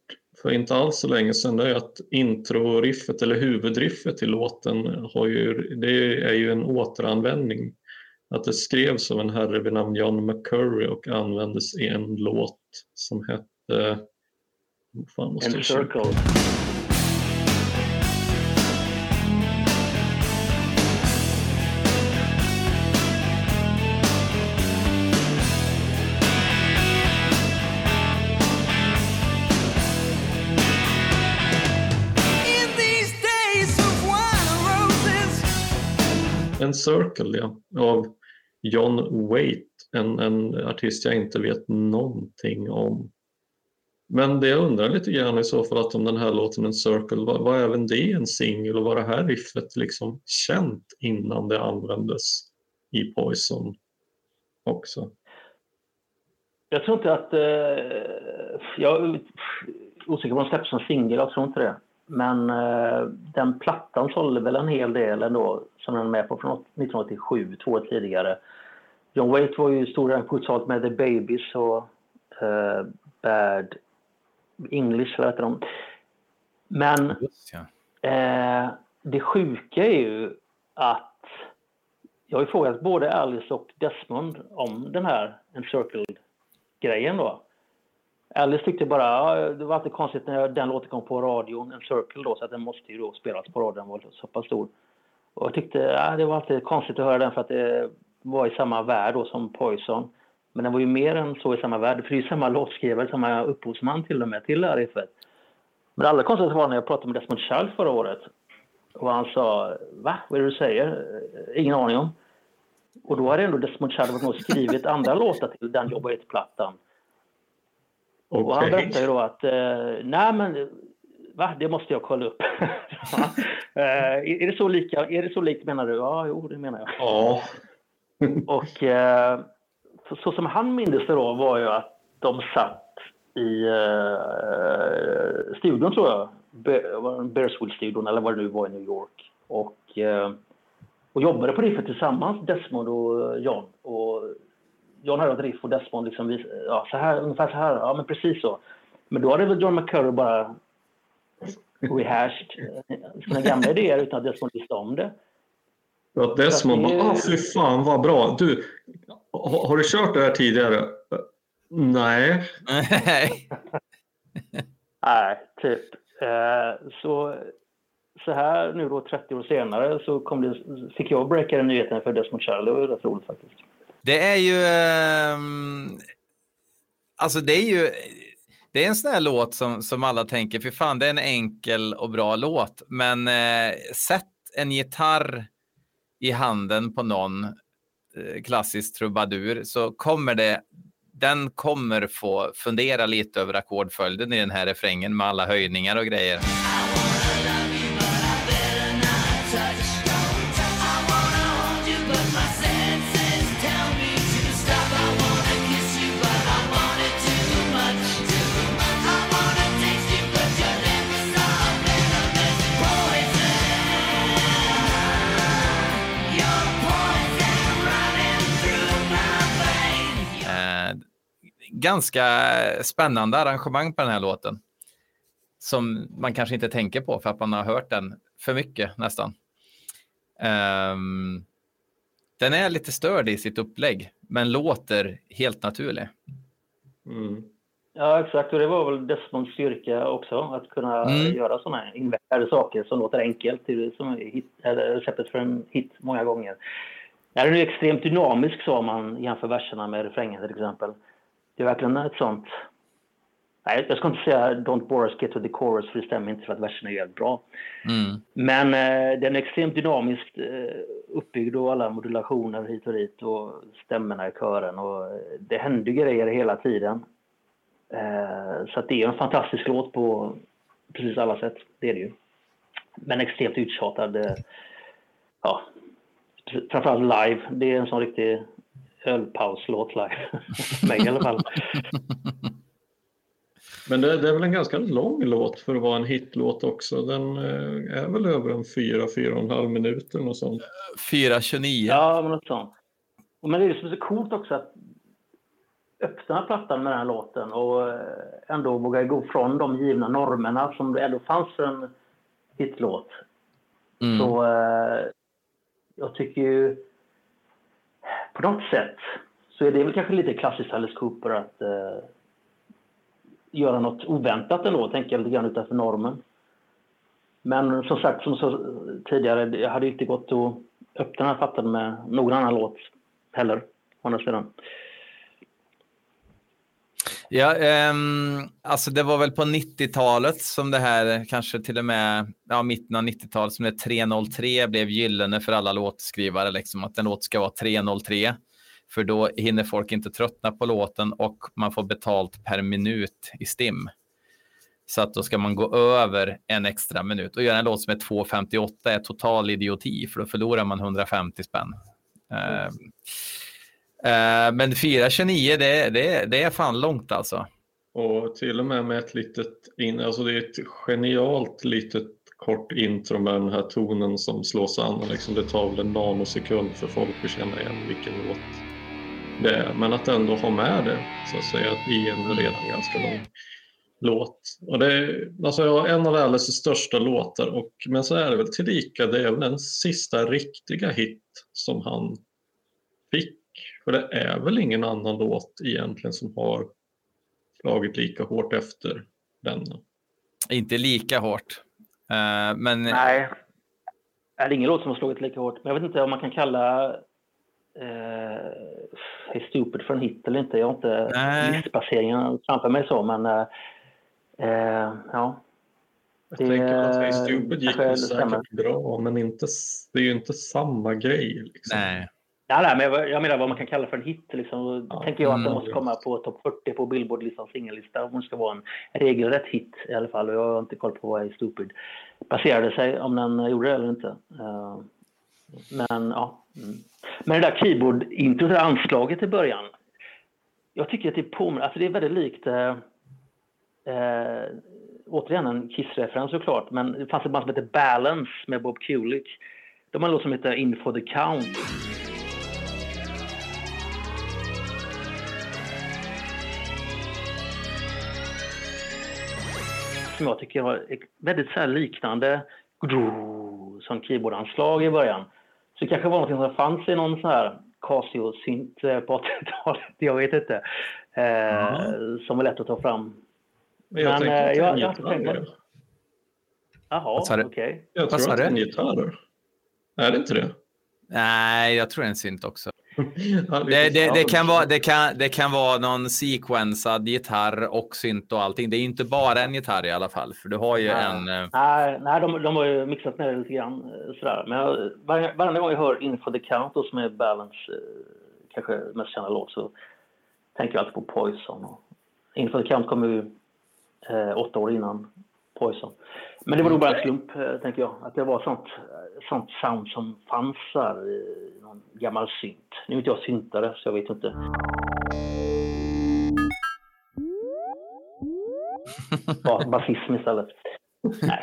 för inte alls så länge sedan, det är att intro-riffet eller huvudriffet i låten har ju, det är ju en återanvändning. Att det skrevs av en herre vid namn John McCurry och användes i en låt som hette... Fan, måste. En Circle, ja, av John Waite, en, en artist jag inte vet någonting om. Men det jag undrar lite grann i så fall att om den här låten En Circle, var, var även det en singel och var det här riffet liksom känt innan det användes i Poison också? Jag tror inte att... Eh, jag, osäker på om den släpptes som singel, jag tror inte det. Men eh, den plattan sålde väl en hel del ändå som den är med på från 1987, två år tidigare. John Waite var ju stor uttalet med The Babies och eh, Bad English, vad heter de? Men eh, det sjuka är ju att jag har ju frågat både Alice och Desmond om den här Encircled-grejen då. Alice tyckte bara, ja, det var alltid konstigt när den låten kom på radion, en circle då, så att den måste ju då spelas på radion, den var så pass stor. Och jag tyckte, ja, det var alltid konstigt att höra den för att det var i samma värld då som Poison. Men den var ju mer än så i samma värld, för det är ju samma låtskrivare, samma upphovsman till och med till det här riffet. Men det allra konstigaste var när jag pratade med Desmond Child förra året. Och han sa, va? Vad är det du säger? Ingen aning om. Och då hade ändå Desmond Child varit med och skrivit andra [laughs] låtar till den jobbar plattan. Okay. Och han berättade ju då att, eh, nej men, va? Det måste jag kolla upp. [laughs] eh, är, det så lika, är det så likt menar du? Ja, jo, det menar jag. Ja. [laughs] och eh, så som han mindes det då var ju att de satt i uh, studion tror jag, Bearswood-studion eller vad det nu var i New York. Och, uh, och jobbade på riffet tillsammans, Desmond och John. Och John ett riff och Desmond liksom, ja, så här, ungefär så här, ja men precis så. Men då hade väl John McCurry bara rehashed sina gamla idéer utan att Desmond visste om det. Att Desmond bara, ah, fy fan vad bra. Du, har, har du kört det här tidigare? Nej. [laughs] Nej, typ. Eh, så, så här nu då 30 år senare så kom det, fick jag breaka den nyheten för Desmond Child. Det var rätt roligt faktiskt. Det är ju... Ehm, alltså det är ju... Det är en sån här låt som, som alla tänker, för fan det är en enkel och bra låt. Men eh, sätt en gitarr i handen på någon eh, klassisk trubadur så kommer det den kommer få fundera lite över ackordföljden i den här refrängen med alla höjningar och grejer. Ganska spännande arrangemang på den här låten. Som man kanske inte tänker på för att man har hört den för mycket nästan. Um, den är lite störd i sitt upplägg, men låter helt naturlig. Mm. Ja, exakt. Och det var väl Desmonds styrka också, att kunna mm. göra sådana invecklade saker som låter enkelt, som hit, eller receptet för en hit många gånger. Den är extremt dynamisk så om man jämför verserna med refrängen till exempel det är verkligen ett sånt... Nej, jag ska inte säga Don't bore us, get to the chorus, för det stämmer inte för att versen är jävligt bra. Mm. Men eh, den är extremt dynamiskt eh, uppbyggd och alla modulationer hit och dit och stämmorna i kören och eh, det händer grejer hela tiden. Eh, så det är en fantastisk låt på precis alla sätt, det är det ju. Men extremt uttjatad. Eh, ja, framförallt live, det är en sån riktig ölpauslåt live. [laughs] För mig i alla fall. Men det, det, är väl en ganska lång låt för att vara en hitlåt också. Den eh, är väl över en fyra, fyra och en halv minuter och sånt. 4.29. Ja, men något sånt. Men det är så coolt också att öppna plattan med den här låten och eh, ändå våga gå från de givna normerna som det ändå fanns för en hitlåt. Mm. Så eh, jag tycker ju på något sätt så är det väl kanske lite klassiskt Alice Cooper att eh, göra något oväntat ändå, tänka lite grann utanför normen. Men som sagt, som så tidigare, det hade inte gått att öppna den här plattan med någon annan låt heller, å andra sidan. Ja, um, alltså det var väl på 90-talet som det här, kanske till och med ja, mitten av 90-talet, som det 303 blev gyllene för alla låtskrivare, liksom att en låt ska vara 303. För då hinner folk inte tröttna på låten och man får betalt per minut i STIM. Så att då ska man gå över en extra minut och göra en låt som är 2.58 är total idioti, för då förlorar man 150 spänn. Mm. Uh, Eh, men 4.29, det, det, det är fan långt alltså. Och till och med med ett litet, in, alltså det är ett genialt litet kort intro med den här tonen som slås an. Liksom det tar väl en nanosekund för folk att känna igen vilken låt det är. Men att ändå ha med det så att säga i en redan ganska lång låt. Och det är alltså, en av Alices största låtar, och, men så är det väl tillika, det är väl den sista riktiga hit som han fick. För det är väl ingen annan låt egentligen som har slagit lika hårt efter denna. Inte lika hårt. Uh, men... Nej, det är ingen låt som har slagit lika hårt. Men jag vet inte om man kan kalla uh, Hey Stupid för en hit eller inte. Jag har inte listbaseringen framför mig så, men uh, Eh, ja. Jag det, tänker att Hey Stupid gick säkert bra, men inte, det är ju inte samma grej. Liksom. Nej. Ja, nej, men jag, menar vad man kan kalla för en hit. Liksom. Ja, tänker jag att den måste komma på topp 40 på Billboard-listans singellista. Om det ska vara en regelrätt hit i alla fall. Och jag har inte koll på vad Hey Stupid baserade sig, om den gjorde det eller inte. Uh, men ja. Mm. Men det där keyboard-introt, anslaget i början. Jag tycker att det påminner, alltså det är väldigt likt uh, Eh, återigen en Kiss-referens såklart, men det fanns ett band som heter Balance med Bob Kulick. De har en låt som heter In for the count. Som jag tycker har väldigt så liknande som keyboardanslag i början. Så det kanske var något som fanns i någon sån här Casio-synt eh, på 80-talet, [laughs] jag vet inte. Eh, mm. Som var lätt att ta fram men jag men, tänker att jag, jag tänkt på Jaha, okej. Okay. Jag tror att det är en gitarr. Är det inte det? Nej, jag tror det är en synt också. [laughs] det, det, det, kan vara, det, kan, det kan vara någon sequensad gitarr och synt och allting. Det är inte bara en gitarr i alla fall, för du har ju nej. en... Eh, nej, nej de, de har ju mixat ner det lite grann. Eh, sådär. Men jag, varje, varje gång jag hör Info the Count, då, som är Balance eh, kanske mest kända låt, så tänker jag alltid på Poison. Och Info the Count kommer ju eh, åtta år innan Poison. Men det var nog bara en slump, eh, tänker jag. Att det var sånt, sånt sound som fanns där någon gammal synt. Nu är inte jag syntare, så jag vet inte. [laughs] basism istället. Nej.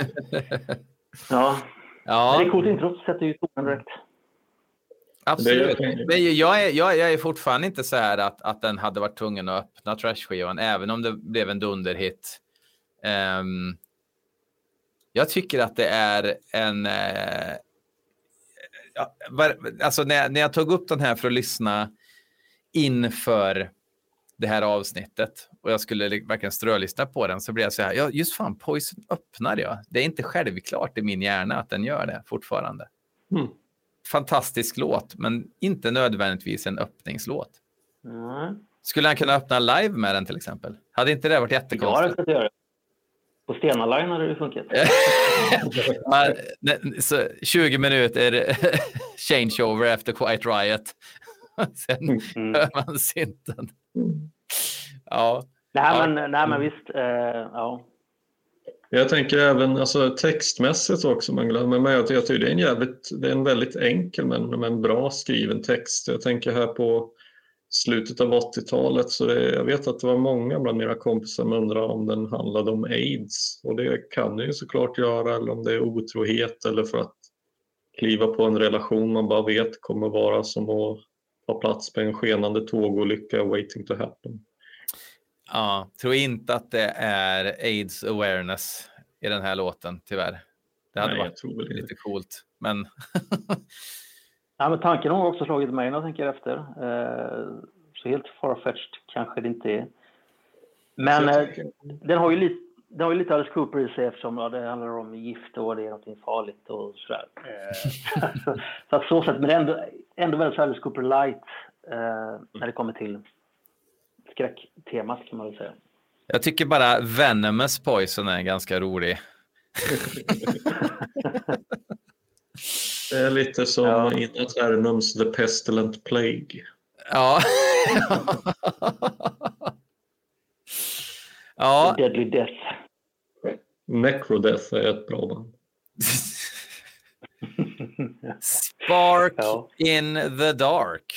Ja. ja. Det är coolt intro, sätter ju tonen direkt. Absolut. Men jag, är, jag, jag är fortfarande inte så här att, att den hade varit tvungen att öppna Trash-skivan, även om det blev en dunderhit. Um, jag tycker att det är en... Alltså när, när jag tog upp den här för att lyssna inför det här avsnittet och jag skulle verkligen strölyssna på den så blev jag så här, ja just fan, Poison öppnar jag. Det är inte självklart i min hjärna att den gör det fortfarande. Mm. Fantastisk låt, men inte nödvändigtvis en öppningslåt. Mm. Skulle han kunna öppna live med den till exempel? Hade inte det varit jättekonstigt? Ja, det. På Stena Line hade det funkat. [laughs] så 20 minuter [laughs] changeover efter Quiet Riot. [laughs] Sen mm. hör man synten. Ja. Nej, ja. men, nej, men visst. Uh, ja. Jag tänker även alltså, textmässigt också, man glömmer med. Jag tycker det är en, jävligt, det är en väldigt enkel men, men bra skriven text. Jag tänker här på slutet av 80-talet så det, jag vet att det var många bland mina kompisar som undrade om den handlade om aids och det kan det ju såklart göra eller om det är otrohet eller för att kliva på en relation man bara vet kommer vara som att ta plats på en skenande tågolycka waiting to happen. Ja, tror inte att det är aids awareness i den här låten tyvärr. Det hade Nej, varit lite coolt, men [laughs] [laughs] Ja, men tanken har också slagit mig när jag tänker efter. Eh, så helt farfetched kanske det inte är. Men eh, den har ju lite det har ju lite Alice Cooper i sig eftersom ja, det handlar om gift och det är något farligt och sådär. Eh, [laughs] så att så sätt, men ändå, ändå väldigt Alice Cooper light eh, när det kommer till skräcktemat kan man väl säga. Jag tycker bara Venomous Poison är ganska rolig. [laughs] [laughs] Det är lite som ja. i Eternums The Pestilent Plague. Ja. [laughs] ja. Deadly Death. Necrodeath är ett bra band. [laughs] Spark ja. in the dark.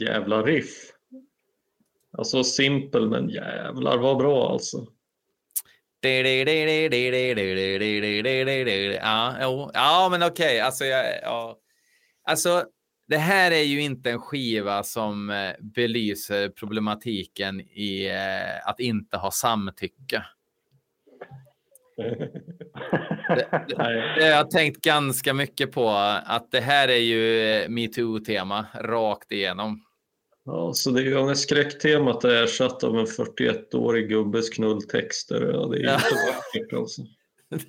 Jävla riff. Alltså simpel men jävlar vad bra alltså. Ja, ja men okej. Okay. Alltså, ja. alltså, det här är ju inte en skiva som eh, belyser problematiken i eh, att inte ha samtycke. Det, det, det, jag har tänkt ganska mycket på att det här är ju eh, metoo-tema rakt igenom. Ja, så det är när skräcktemat är ersatt av en 41-årig gubbes knulltexter. Ja, det är inte vackert alltså. [laughs]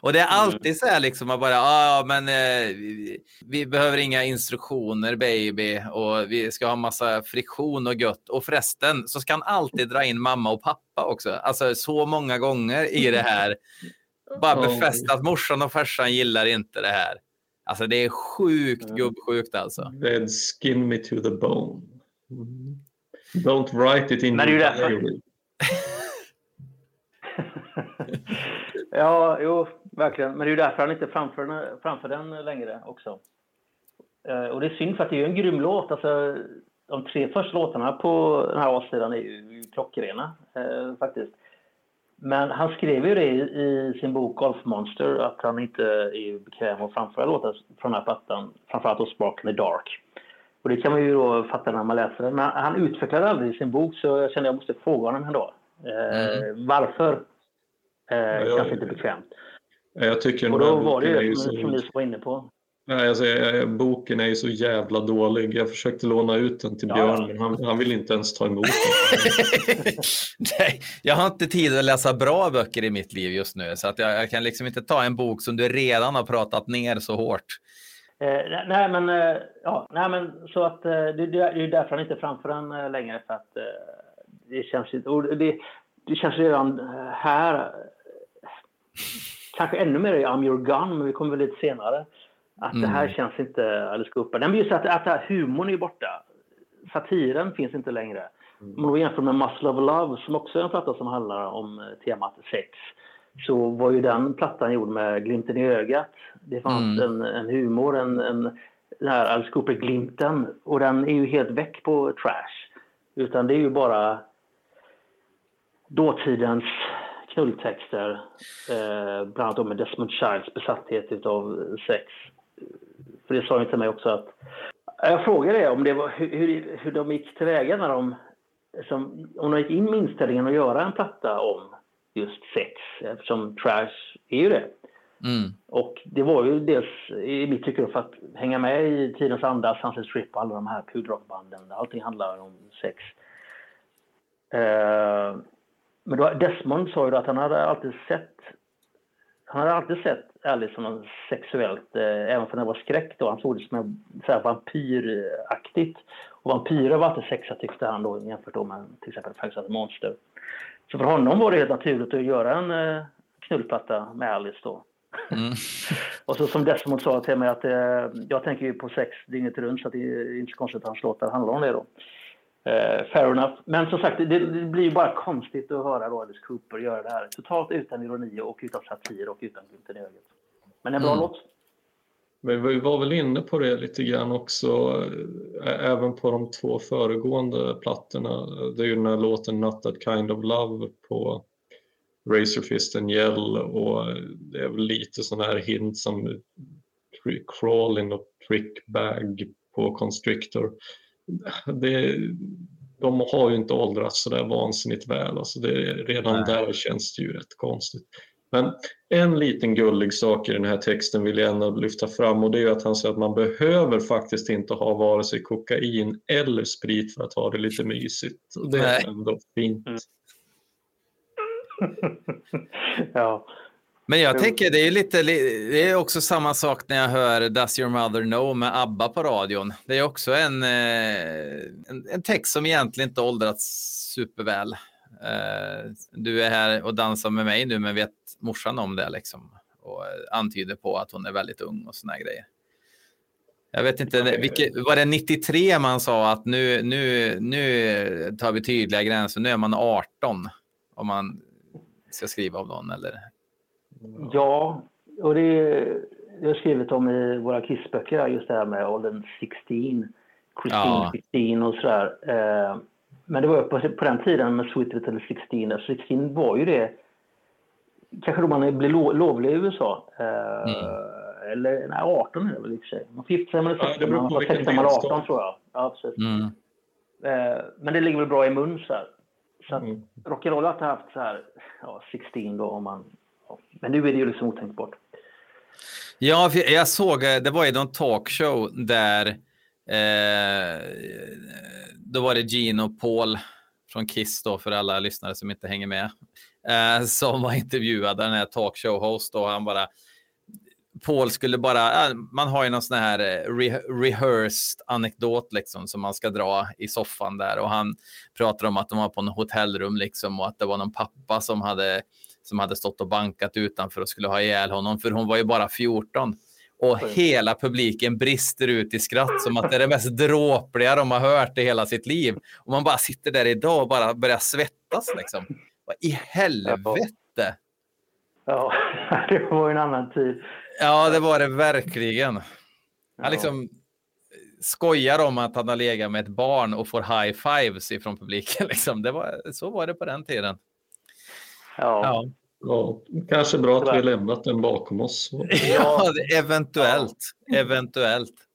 Och det är alltid så här liksom att bara, ja ah, men eh, vi, vi, behöver inga instruktioner baby och vi ska ha massa friktion och gött. Och förresten så ska han alltid dra in mamma och pappa också. Alltså så många gånger i det här. [laughs] Bara befästa att morsan och farsan gillar inte det här. Alltså det är sjukt gubbsjukt alltså. Red skin me to the bone. Mm. Don't write it in your diary. [laughs] ja, jo, verkligen. Men det är ju därför han inte framför, framför den längre också. Uh, och det är synd för att det är en grym låt. Alltså, de tre första låtarna på den här A-sidan är ju klockrena uh, faktiskt. Men han skrev ju det i, i sin bok Golf Monster att han inte är bekväm att framföra låtar från den här plattan, framförallt då Spark in the Dark. Och det kan man ju då fatta när man läser den. Men han utvecklade aldrig i sin bok så jag kände att jag måste fråga honom ändå. Eh, mm. Varför? Eh, ja, kanske inte bekvämt. Jag tycker och då var det ju som, som du var inne på. Nej, alltså, boken är ju så jävla dålig. Jag försökte låna ut den till Björn, ja. men han, han vill inte ens ta emot den. [laughs] Nej, jag har inte tid att läsa bra böcker i mitt liv just nu, så att jag, jag, kan liksom inte ta en bok som du redan har pratat ner så hårt. Eh, nej, men, eh, ja, nej, men så att eh, det, det är därför han inte framför den eh, längre, för att eh, det känns det, det känns redan här, kanske ännu mer i I'm your gun, men vi kommer väl lite senare att mm. det här mm. känns inte alldeles uppe. Den blir så att, att humorn är borta. Satiren finns inte längre. Mm. Om man jämför med Muscle of Love som också är en platta som handlar om eh, temat sex så var ju den plattan gjord med glimten i ögat. Det fanns mm. en, en, humor, en, en, den här Alice Cooper-glimten och den är ju helt väck på trash. Utan det är ju bara dåtidens knulltexter, eh, bland annat med Desmond Childs besatthet av sex. För det sa ju till mig också att... Jag frågade om det var, hur, hur de gick tillväga när de... Som, om de gick in med inställningen att göra en platta om just sex, eftersom trash är ju det. Mm. Och det var ju dels i mitt tycke för att hänga med i tidens anda, Sunset Strip och alla de här pudrockbanden. Allting handlar om sex. Eh, men då, Desmond sa ju att han hade alltid sett han hade alltid sett Alice som något sexuellt, eh, även för när det var skräck då. Han såg det som en, så här, vampyraktigt. Och vampyrer var alltid sexiga tyckte han då jämfört då med till exempel Frank Monster. Så för honom var det helt naturligt att göra en eh, knullplatta med Alice då. Mm. [laughs] och så som Desmond sa till mig att eh, jag tänker ju på sex dygnet runt så det är inte så konstigt att hans låtar handlar om det då. Uh, fair enough. Men som sagt, det, det blir bara konstigt att höra då Alice Cooper göra det här totalt utan ironi och utan satir och utan glimten i ögat. Men en bra mm. låt. Men vi var väl inne på det lite grann också, eh, även på de två föregående plattorna. Det är ju den här låten Not That Kind of Love på Razorfist and Yell och det är väl lite sån här hint som Crawling och Trickbag på Constrictor det, de har ju inte åldrats så där vansinnigt väl. Alltså det, redan Nej. där känns det ju rätt konstigt. Men en liten gullig sak i den här texten vill jag ändå lyfta fram och det är att han säger att man behöver faktiskt inte ha vare sig kokain eller sprit för att ha det lite mysigt. Och det är ändå fint. Ja. Men jag tänker det är lite, det är också samma sak när jag hör Does your mother know med ABBA på radion. Det är också en, eh, en, en text som egentligen inte åldrats superväl. Eh, du är här och dansar med mig nu, men vet morsan om det liksom? Och antyder på att hon är väldigt ung och såna grejer. Jag vet inte, vilket, var det 93 man sa att nu, nu, nu tar vi tydliga gränser, nu är man 18 om man ska skriva om någon eller Ja, och det, det har skrivit om i våra kissböcker, just det här med åldern 16. Christine, ja. 16 och sådär. Eh, men det var på, på den tiden med Sweet Little 16. 16 var ju det, kanske då man blev lo, lovlig i USA. Eh, mm. Eller nej, 18 är det väl i och för sig. Man får gifta sig när man är 16, ja, man var 16 eller 18 tror jag. Ja, precis. Mm. Eh, men det ligger väl bra i mun så här. Så att mm. rock'n'roll har alltid haft så här, ja, 16 då om man... Ja. Men nu är det ju liksom otänkbart. Ja, jag såg, eh, det var ju någon talkshow där eh, då var det Gene och Paul från Kiss då för alla lyssnare som inte hänger med eh, som var intervjuad, den här talkshow-host och han bara Paul skulle bara, man har ju någon sån här eh, re, rehearsed anekdot liksom som man ska dra i soffan där och han pratar om att de var på en hotellrum liksom och att det var någon pappa som hade som hade stått och bankat utanför och skulle ha ihjäl honom för hon var ju bara 14 och hela publiken brister ut i skratt som att det är det mest dråpliga de har hört i hela sitt liv. Och man bara sitter där idag och bara börjar svettas liksom. Vad i helvete? Ja, [laughs] det var en annan tid. Ja, det var det verkligen. Han liksom skojar om att han har legat med ett barn och får high fives ifrån publiken. [laughs] Liksom. Det var, så var det på den tiden. Ja. ja. ja kanske bra att vi lämnat den bakom oss. [laughs] Ja, eventuellt. Eventuellt.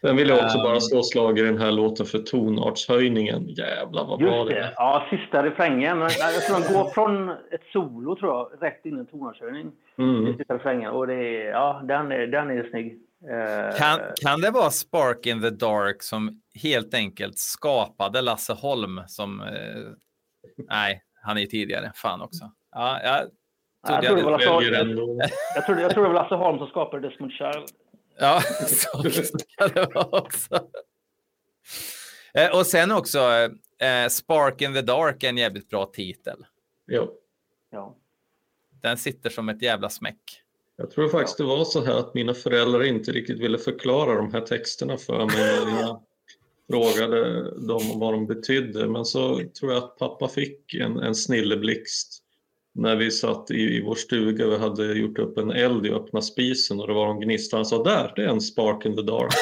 Sen vill jag också bara slå slag i den här låten för tonartshöjningen. Jävlar vad bra det är. Ja, sista refrängen. Jag tror den går från ett solo tror jag, rätt in i en tonartshöjning. Mm. Sista refrängen. Och det är, ja, den är, den är snygg. Eh, kan, kan det vara Spark in the Dark som helt enkelt skapade Lasse Holm som... Eh, nej, han är ju tidigare. Fan också. Ja, jag, jag, tror det var Lasse, jag, tror, jag tror det var Lasse Holm som skapade Desmond Child. Ja, [laughs] så ska det vara också. Eh, och sen också eh, Spark in the Dark, en jävligt bra titel. Jo. Ja. Den sitter som ett jävla smäck. Jag tror faktiskt det var så här att mina föräldrar inte riktigt ville förklara de här texterna för mig när jag [laughs] frågade dem vad de betydde. Men så tror jag att pappa fick en, en snilleblixt när vi satt i, i vår stuga och hade gjort upp en eld i öppna spisen och det var en gnista. Han sa där, det är en spark in the dark.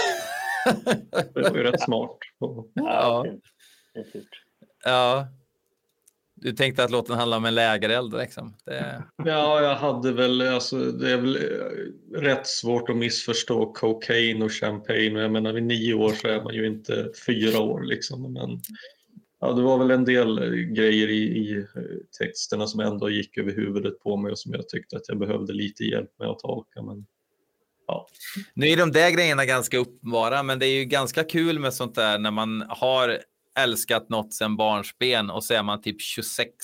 [laughs] det var ju rätt smart. Ja. ja. Du tänkte att låten handlar om en lägereld liksom? Det... Ja, jag hade väl, alltså, det är väl eh, rätt svårt att missförstå cocaine och champagne. Jag menar vid nio år så är man ju inte fyra år liksom. Men Ja, det var väl en del eh, grejer i, i, eh, texterna som ändå gick över huvudet på mig och som jag tyckte att jag behövde lite hjälp med att tolka. Men, ja. Nu är de där grejerna ganska uppenbara, men det är ju ganska kul med sånt där när man har älskat något sedan barnsben och så är man typ 26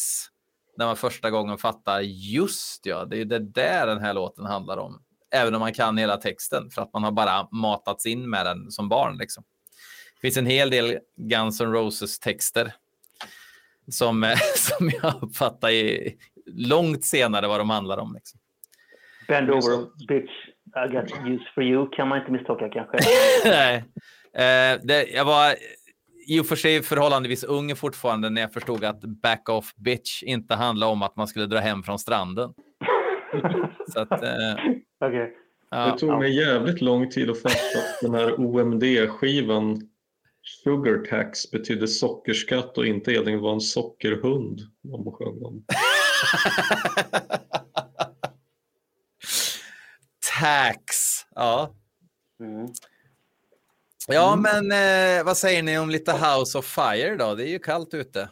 när man första gången fattar just ja, det är det där den här låten handlar om. Även om man kan hela texten för att man har bara matats in med den som barn. Liksom finns en hel del Guns N' Roses texter som, eh, [laughs] som jag uppfattar i, långt senare vad de handlar om. Liksom. Bend over, bitch, I got use for you kan man inte misstolka kanske. [laughs] Nej, eh, det, jag var i och för sig förhållandevis ung fortfarande när jag förstod att back off bitch inte handlade om att man skulle dra hem från stranden. [laughs] Så att, eh, okay. ja, det tog mig jävligt lång tid att fatta att den här OMD-skivan Sugar tax betydde sockerskatt och inte Edvin var en sockerhund. De sjöng om. [laughs] tax, ja. Mm. Ja, men eh, vad säger ni om lite House of Fire då? Det är ju kallt ute.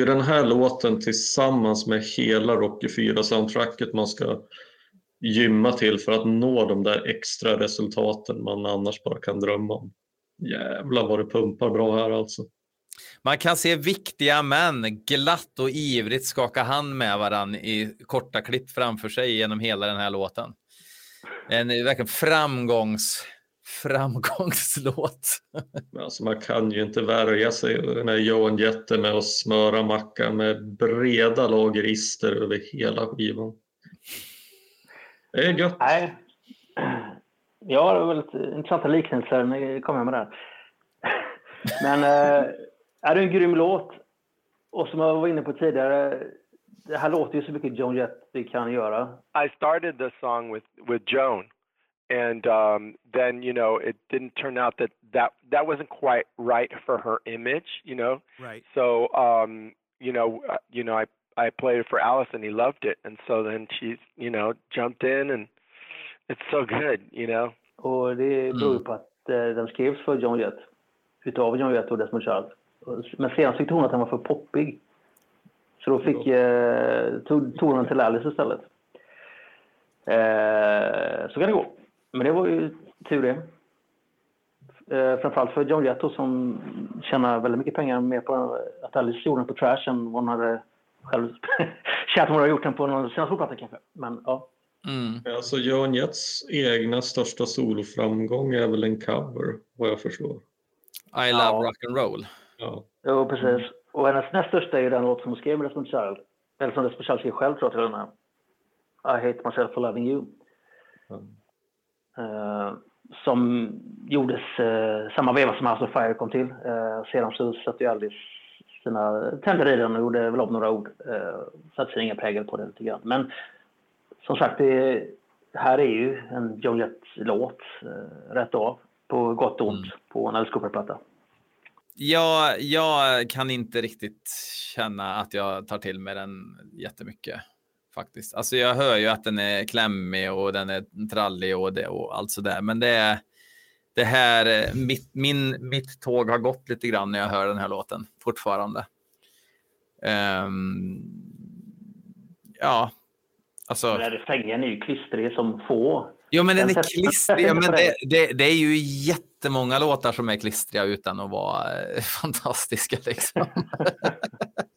Ju den här låten tillsammans med hela Rocky 4-soundtracket man ska gymma till för att nå de där extra resultaten man annars bara kan drömma om. Jävlar vad det pumpar bra här alltså. Man kan se viktiga män glatt och ivrigt skaka hand med varann i korta klipp framför sig genom hela den här låten. En verkligen framgångs framgångslåt. Alltså man kan ju inte värja sig när Johan Jette med att smöra macka med breda lager ister över hela skivan. Det är gött. Nej. Ja, det var väldigt intressanta liknelser ni kom med där. Men äh, är det en grym låt. Och som jag var inne på tidigare, det här låter ju så mycket Joan Jett vi kan göra. I started the song with, with Joan. And um, then you know it didn't turn out that that that wasn't quite right for her image, you know. Right. So um, you know, uh, you know, I I played it for Alice and he loved it, and so then she, you know, jumped in and it's so good, you know. Och det beror mm. på att eh, den skrevs för John Jett, utav John Jett och Desmond Child. Men sen tyckte hon att den var för poppig. Så då fick, eh, tog, tog den till Alice istället. Eh, så kan det gå. Men det var ju tur det. Eh, framförallt för John Jett som tjänar väldigt mycket pengar mer på att Alice gjorde den på Trash än vad hon hade själv [laughs] känt hon hade gjort den på någon senaste platta kanske. Men ja. Mm. Alltså John Jetts egna största soloframgång är väl en cover vad jag förstår. I love ja. rock and roll. Ja. Jo, precis. Och hennes näst största är ju den låt som hon skrev med Desmond Child. Eller som Desmond Child skrev själv tror jag till den här. I hate myself for loving you. Mm. Eh, som gjordes eh, samma veva som House of Fire kom till. Eh, sedan så satte ju Alice sina tänder i den och gjorde väl om några ord. Satte sin egen prägel på det lite grann. Men som sagt, det här är ju en Joe Jett-låt rätt av. På gott och ont mm. på en Alice Cooper-platta. Ja, jag kan inte riktigt känna att jag tar till mig den jättemycket faktiskt. Alltså jag hör ju att den är klämmig och den är trallig och det och allt så där. Men det är det här. Mitt, min, mitt tåg har gått lite grann när jag hör den här låten fortfarande. Um, ja, alltså. Refrängen är ju klistrig som få. Jo, men den är klistrig. Ja, men det, det, det, är ju jättemånga låtar som är klistriga utan att vara eh, [laughs] fantastiska. Liksom. [laughs]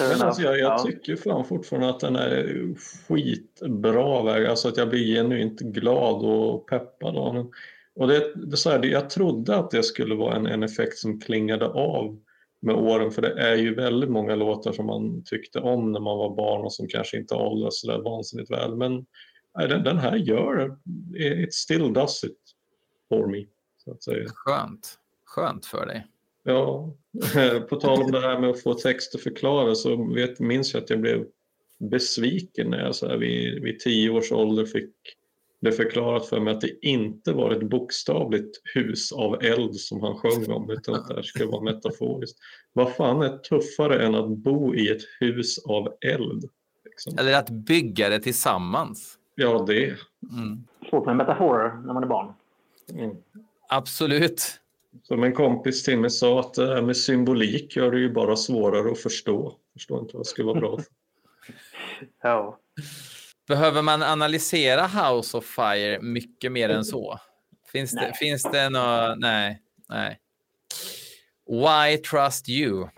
Men alltså jag, jag tycker fan fortfarande att den är skitbra. Alltså att jag blir genuint glad och peppad av den. Och det, det så här, jag trodde att det skulle vara en, en effekt som klingade av med åren för det är ju väldigt många låtar som man tyckte om när man var barn och som kanske inte åldras så där vansinnigt väl. Men nej, den, den här gör it still does it for me. Så att säga. Skönt. Skönt för dig. Ja, [laughs] på tal om det här med att få texter förklarade så vet, minns jag att jag blev besviken när jag så här, vid, vid tio års ålder fick det förklarat för mig att det inte var ett bokstavligt hus av eld som han sjöng om utan att det här skulle vara metaforiskt. Vad fan är tuffare än att bo i ett hus av eld? Liksom? Eller att bygga det tillsammans. Ja, det. Mm. Svårt med metaforer när man är barn. Mm. Absolut. Som en kompis till mig sa att det här med symbolik gör det ju bara svårare att förstå. Förstår inte vad det skulle vara bra för. [laughs] ja. Behöver man analysera House of Fire mycket mer än så? Finns nej. det, finns det något? Nej, nej. Why trust you?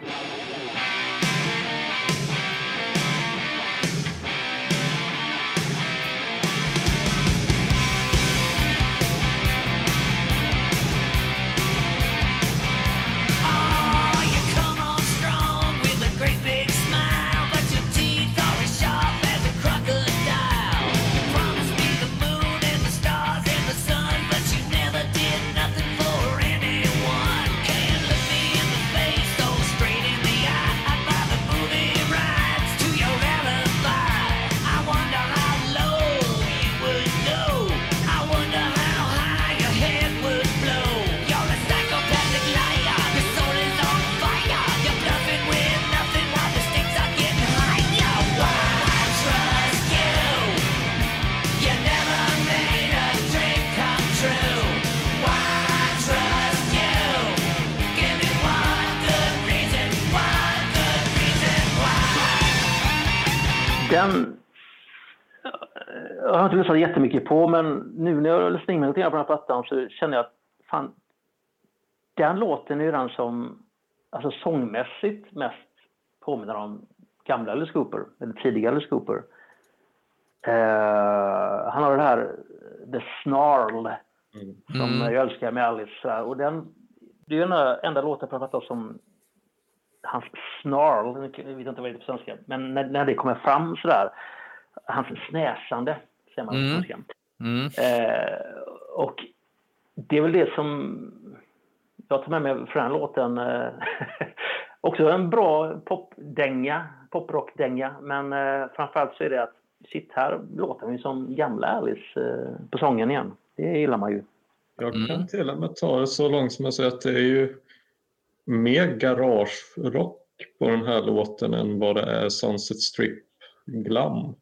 På, men nu när jag lyssnar in mig på den här plattan så känner jag att fan, den låten är den som alltså sångmässigt mest påminner om gamla Alice Cooper, eller tidiga Alice Cooper. Uh, han har det här The Snarl mm. som mm. jag älskar med Alice. Och den, det är den enda låten på plattan som hans snarl, jag vet inte vad det är på svenska, men när, när det kommer fram sådär, hans snäsande, säger man på mm. svenska. Mm. Eh, och det är väl det som jag tar med mig från den låten. Eh, [laughs] också en bra popdänga, poprockdänga, men eh, framförallt så är det att shit, här låter ju som gamla Alice eh, på sången igen. Det gillar man ju. Jag kan mm. till och med ta det så långt som att säga att det är ju mer garagerock på den här låten än vad det är Sunset Strip glam.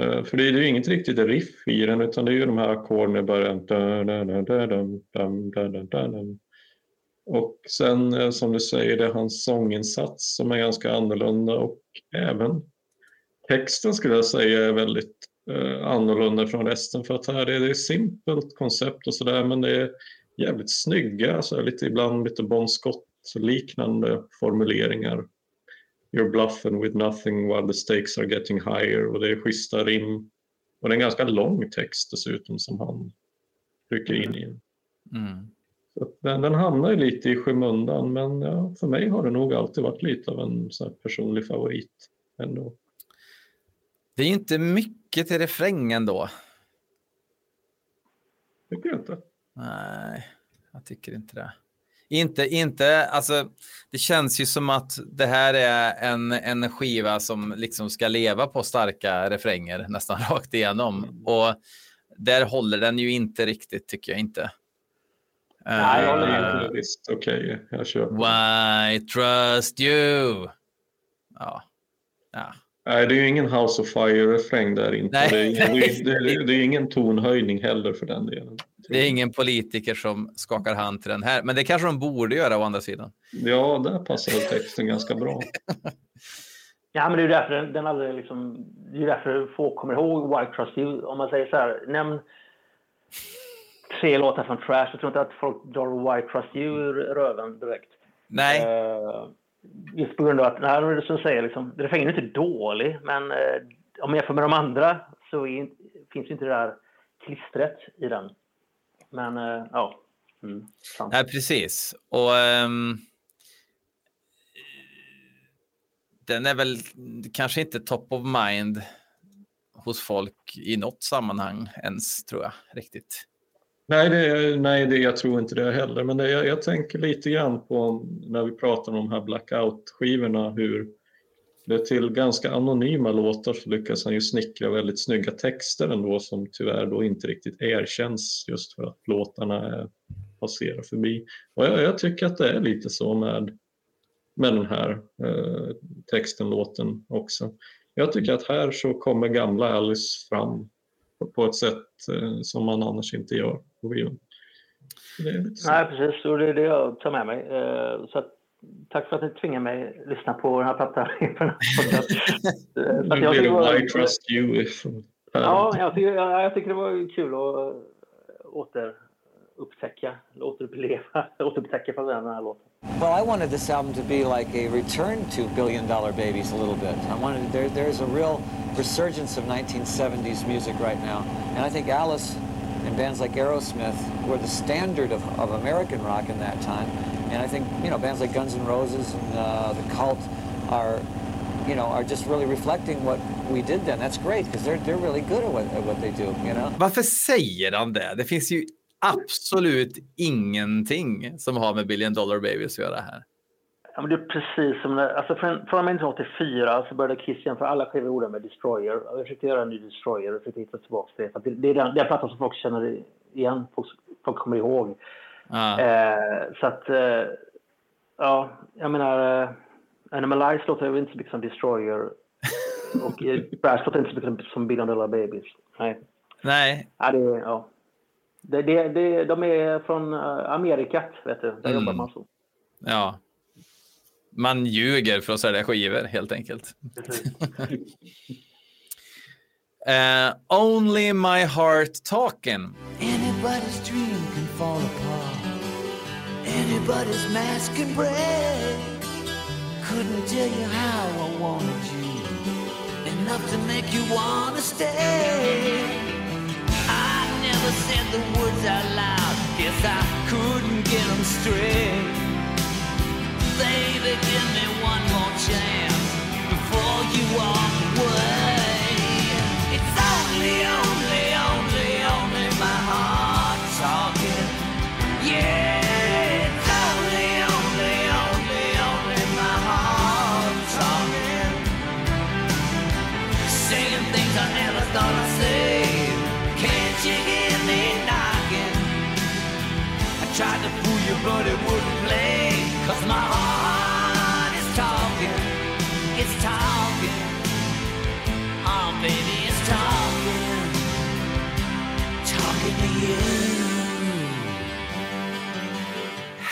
Eh, för det är ju inget riktigt riff i den utan det är ju de här ackorden i början. Och sen eh, som du säger, det är hans sånginsats som är ganska annorlunda och även texten skulle jag säga är väldigt eh, annorlunda från resten för att här är det ett simpelt koncept och sådär men det är jävligt snygga, alltså lite, ibland lite Bon Scott-liknande formuleringar. You're bluffing with nothing while the stakes are getting higher och det är schyssta rim. Och det är en ganska lång text dessutom som han trycker in i. Mm. Den, den hamnar ju lite i skymundan men ja, för mig har det nog alltid varit lite av en personlig favorit ändå. Det är inte mycket till refrängen då. Tycker jag inte. Nej, jag tycker inte det. Inte, inte, alltså det känns ju som att det här är en, en skiva som liksom ska leva på starka refränger nästan [laughs] rakt igenom. Mm. Och där håller den ju inte riktigt tycker jag inte. Nej, jag håller med. Uh, Visst, okej, okay, jag kör. Why trust you? Ja. ja. Nej, det är ju ingen House of Fire-refräng där inte. Nej. Det, är ingen, det, det, det, är [laughs] ingen tonhöjning heller för den delen. Det är ingen politiker som skakar hand till den här, men det kanske de borde göra å andra sidan. Ja, där passar texten ganska bra. [laughs] Ja, men det är därför den, den aldrig liksom, det är därför få kommer ihåg White Trust You. Om man säger så här, nämn tre låtar från Trash, jag tror inte att folk drar White Trust You ur röven direkt. Nej. Uh, just på grund av att, nej, det som säger, liksom, refrängen är inte dålig, men uh, om man jämför med de andra så är, finns inte det där klistret i den. Men uh, ja. Mm, nej, precis. Och um, den är väl kanske inte top of mind hos folk i något sammanhang ens, tror jag, riktigt. Nej, det, nej det, jag tror inte det heller. Men det, jag, jag, tänker lite grann på när vi pratar om de här blackout-skivorna hur till ganska anonyma låtar så lyckas han ju snickra väldigt snygga texter ändå som tyvärr då inte riktigt erkänns just för att låtarna passerar förbi. Och jag, jag, tycker att det är lite så med, med den här eh, texten, låten också. Jag tycker att här så kommer gamla Alice fram på ett sätt eh, som man annars inte gör på videon. Nej, precis. Och det är det jag tar med mig. Eh, så att, tack för att ni tvingar mig att lyssna på den här [laughs] det I trust you. ja, jag tycker, jag, jag tycker det var kul att [laughs] återupptäcka, återuppleva, återupptäcka för den här låten. Well, I wanted this album to be like a return to Billion Dollar Babies a little bit. I wanted there, there's a real resurgence of 1970s music right now, and I think Alice and bands like Aerosmith were the standard of, of American rock in that time. And I think you know bands like Guns N' Roses and uh, the Cult are you know, are just really reflecting what we did then. That's great because they're, they're really good at what, at what they do, you know. Varför säger han det? Det finns ju absolut ingenting som har med Billion Dollar Babies att göra här. Ja, men det är precis som när, alltså från, från 1984 så började Kiss jämföra alla skivor gjorda med Destroyer. Jag försökte göra en ny Destroyer och försökte hitta tillbaka till det. För det, det är den, den plattan som folk känner igen, folk, folk kommer ihåg. Ah. Eh, så att, eh, ja, jag menar, eh, Animalize låter väl inte så mycket som Destroyer. [laughs] och Brass låter inte så mycket som Billion Dollar Babies. Nej. Nej. Ja, det, ja. Det, det, det, de är från eh, Amerikat, vet du. Där mm. jobbar man så. Ja. Man ljuger för att sälja skivor, helt enkelt. Uh, [laughs] only my heart talking. Anybody's dream. Anybody's mask can break. Couldn't tell you how I wanted you. Enough to make you wanna stay. I never said the words out loud. Guess I couldn't get them straight. Baby, give me one more chance before you walk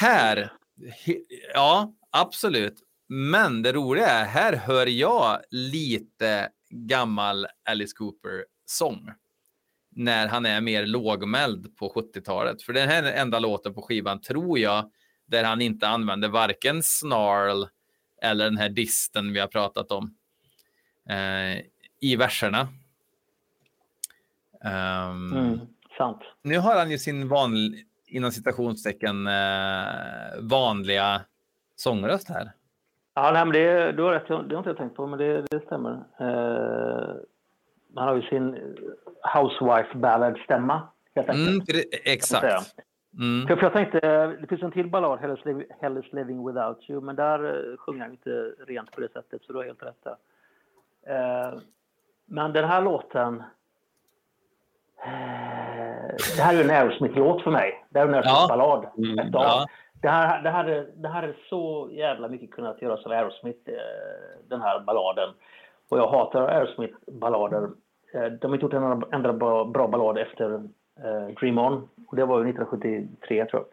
Här, ja, absolut. Men det roliga är, här hör jag lite gammal Alice Cooper-sång. När han är mer lågmäld på 70-talet. För den här enda låten på skivan, tror jag, där han inte använder varken snarl eller den här disten vi har pratat om eh, i verserna. Ehm, Mm, sant. nu har han ju sin vanliga, inom citationstecken, eh, vanliga sångröst här. Ja, nej, men det, du har rätt. Det har inte jag tänkt på, men det, det stämmer. Eh, han har ju sin housewife ballad-stämma, helt enkelt. Mm, det- exakt. Mm. För, för jag tänkte, det finns en till ballad, Hell is, Living, Hell is living without you, men där eh, sjunger han inte rent på det sättet, så du har helt rätt där. Eh, men den här låten... Eh, det här är en Aerosmith-låt för mig. Det här är en Aerosmith-ballad. Mm, ja. Det här, det, här, är- det här är så jävla mycket kunnat göras av Aerosmith, eh, den här balladen. Och jag hatar Aerosmith-ballader. Eh, de har inte gjort en enda- bra, ballad efter Dream On. Och det var ju 1973 tror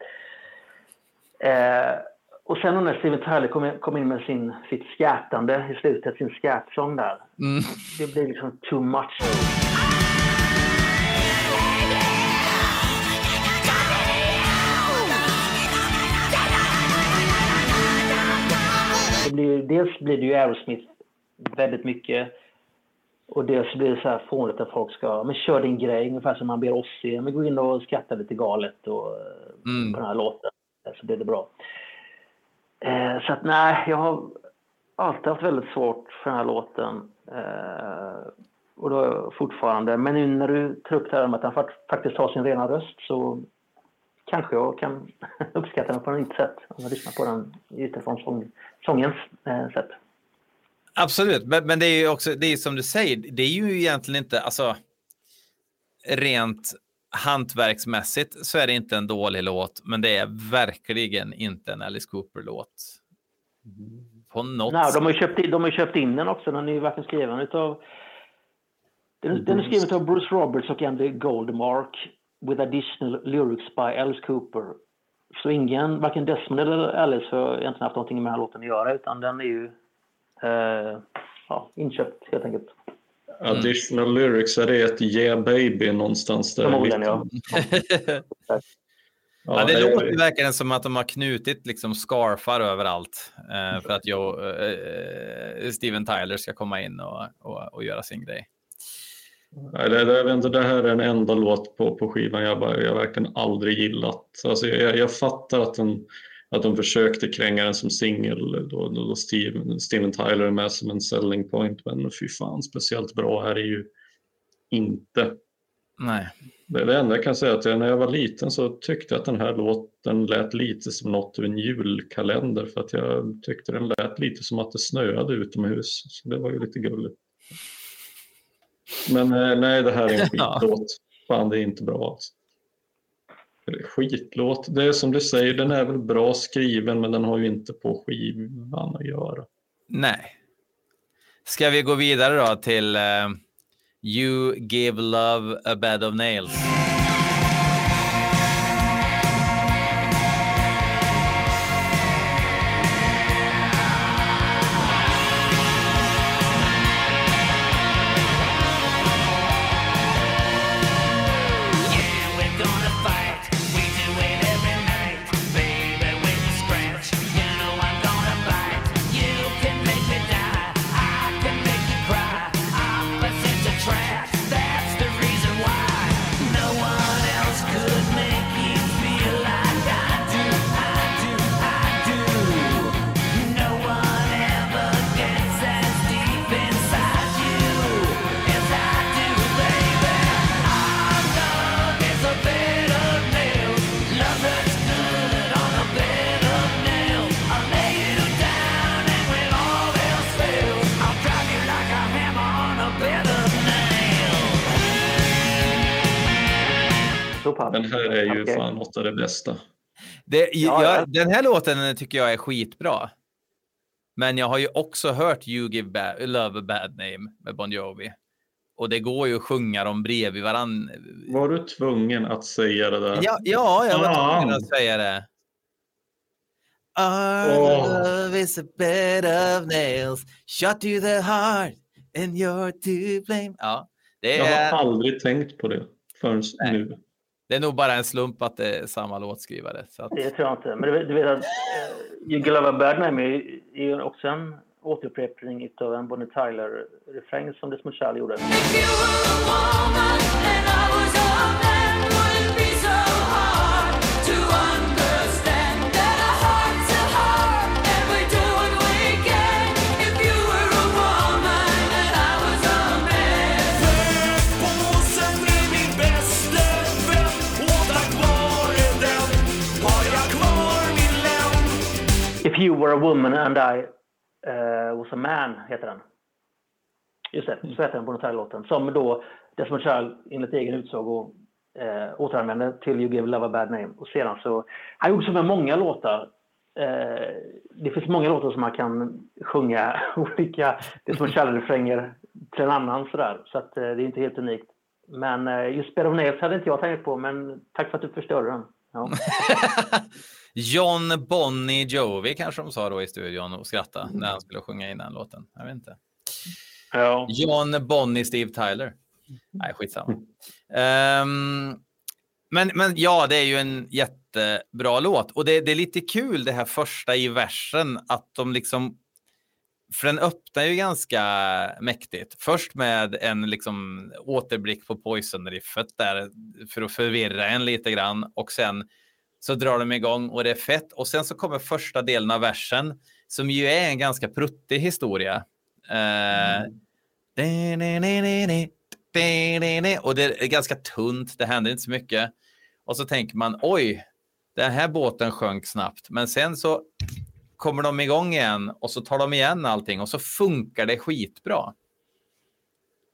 jag. Och sen när Steven Tyler kom, in med sin, sitt skätande i slutet, sin skätsång där. Mm. Det blev liksom too much. Blir, dels blir det ju Aerosmith väldigt mycket. Och dels blir det så här fånigt att folk ska, men kör din grej, ungefär som man ber oss se. Men gå in och skratta lite galet och, Mm. på den här låten. Så blir det bra. Eh, så att nej, jag har alltid haft väldigt svårt för den här låten. Eh, och då fortfarande. Men nu när du tar upp det här med att han fakt- faktiskt har sin rena röst så kanske jag kan [laughs] uppskatta den på nytt sätt. Om jag lyssnar på den utifrån sång, sångens eh, sätt. Absolut, men, men det är ju också, det är som du säger, det är ju egentligen inte, alltså rent hantverksmässigt så är det inte en dålig låt, men det är verkligen inte en Alice Cooper-låt. På något Nej, de har ju köpt in, de har ju köpt in den också. Den är ju varken skriven utav... Den, den är skriven av Bruce Roberts och Andy Goldmark with additional lyrics by Alice Cooper. Så ingen, varken Desmond eller Alice har egentligen haft någonting med den här låten att göra utan den är ju eh, ja, inköpt helt enkelt. Additional lyrics, är det ett Yeah Baby någonstans där? Förmodligen ja. [laughs] Ja, det låter verkligen som att de har knutit liksom scarfar överallt eh, för att jag, eh, Steven Tyler ska komma in och, och, och göra sin grej. Det, det, jag vet inte, det här är den enda låt på, på skivan jag, bara, jag verkligen aldrig gillat. Alltså, jag, jag fattar att, den, att de försökte kränga den som singel då, då Steven, Steven Tyler är med som en selling point, men fy fan, speciellt bra är ju inte. Nej. Det, det enda jag kan säga är att jag, när jag var liten så tyckte jag att den här låten lät lite som något av en julkalender för att jag tyckte den lät lite som att det snöade utomhus. Så det var ju lite gulligt. Men eh, nej, det här är en [laughs] skitlåt. Fan, det är inte bra alltså. Eller Skitlåt, det är som du säger, den är väl bra skriven men den har ju inte på skivan att göra. Nej. Ska vi gå vidare då till eh, You give love a bed of nails? Det, Ja, jag, den här låten tycker jag är skitbra. Men jag har ju också hört You Give ba- Love a Bad Name med Bon Jovi. Och det går ju att sjunga dem bredvid varann. Var du tvungen att säga det där? Ja, ja jag var Fan. tvungen att säga det. Our Åh. love is a bed of nails shot to the heart and you're to blame. Ja, det Jag är, har aldrig tängt på det förrän Nej. nu. Det är nog bara en slump att det är samma låtskrivare. Så att, Det tror jag inte. Men du, vet- du vet att uh, You Give Love a Bad Name är, är ju också en återupprepning av en Bonnie Tyler-refräng som Desmond Child gjorde. If You Were a Woman and I uh, Was a Man heter den. Just det, så heter den Bonnie Tyler-låten. Som då Desmond Child enligt egen utsago uh, återanvände till You Give Love a Bad Name. Och sedan så, han gjorde så med många låtar. Eh, det finns många låtar som man kan sjunga [laughs] olika Desmond Child-refränger till en annan sådär. Så att, eh, det är inte helt unikt. Men eh, just Bed of Nails hade inte jag tänkt på, men tack för att du förstörde den. Ja. [laughs] [laughs] John Bonnie Jovi kanske de sa då i studion och skratta när han skulle sjunga in den låten. Jag vet inte. Ja. John Bonnie Steve Tyler. Nej, skitsamma. Ehm, men, men ja, det är ju en jättebra låt och det, det är lite kul det här första i versen att de liksom för den öppnar ju ganska mäktigt. Först med en liksom återblick på Poison-riffet där för att förvirra en lite grann och sen så drar de igång och det är fett och sen så kommer första delen av versen som ju är en ganska pruttig historia. Eh, och det är ganska tunt, det händer inte så mycket. Och så tänker man, oj, den här båten sjönk snabbt. Men sen så kommer de igång igen och så tar de igen allting och så funkar det skitbra.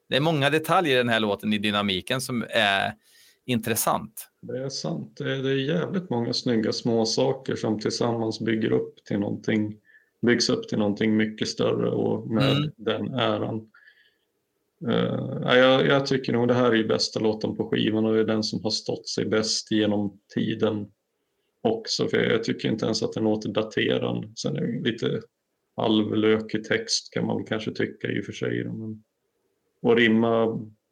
Det är många detaljer i den här låten i dynamiken som är intressant. Det är sant. Det är, jävligt många snygga små saker som tillsammans bygger upp till någonting, byggs upp till någonting mycket större och med Mm. den äran. Ja, jag, jag tycker nog det här är bästa låten på skivan och det är den som har stått sig bäst genom tiden också. För jag tycker inte ens att den låter daterad. Sen är det lite halvlökig text kan man väl kanske tycka i och för sig. Men, och rimma,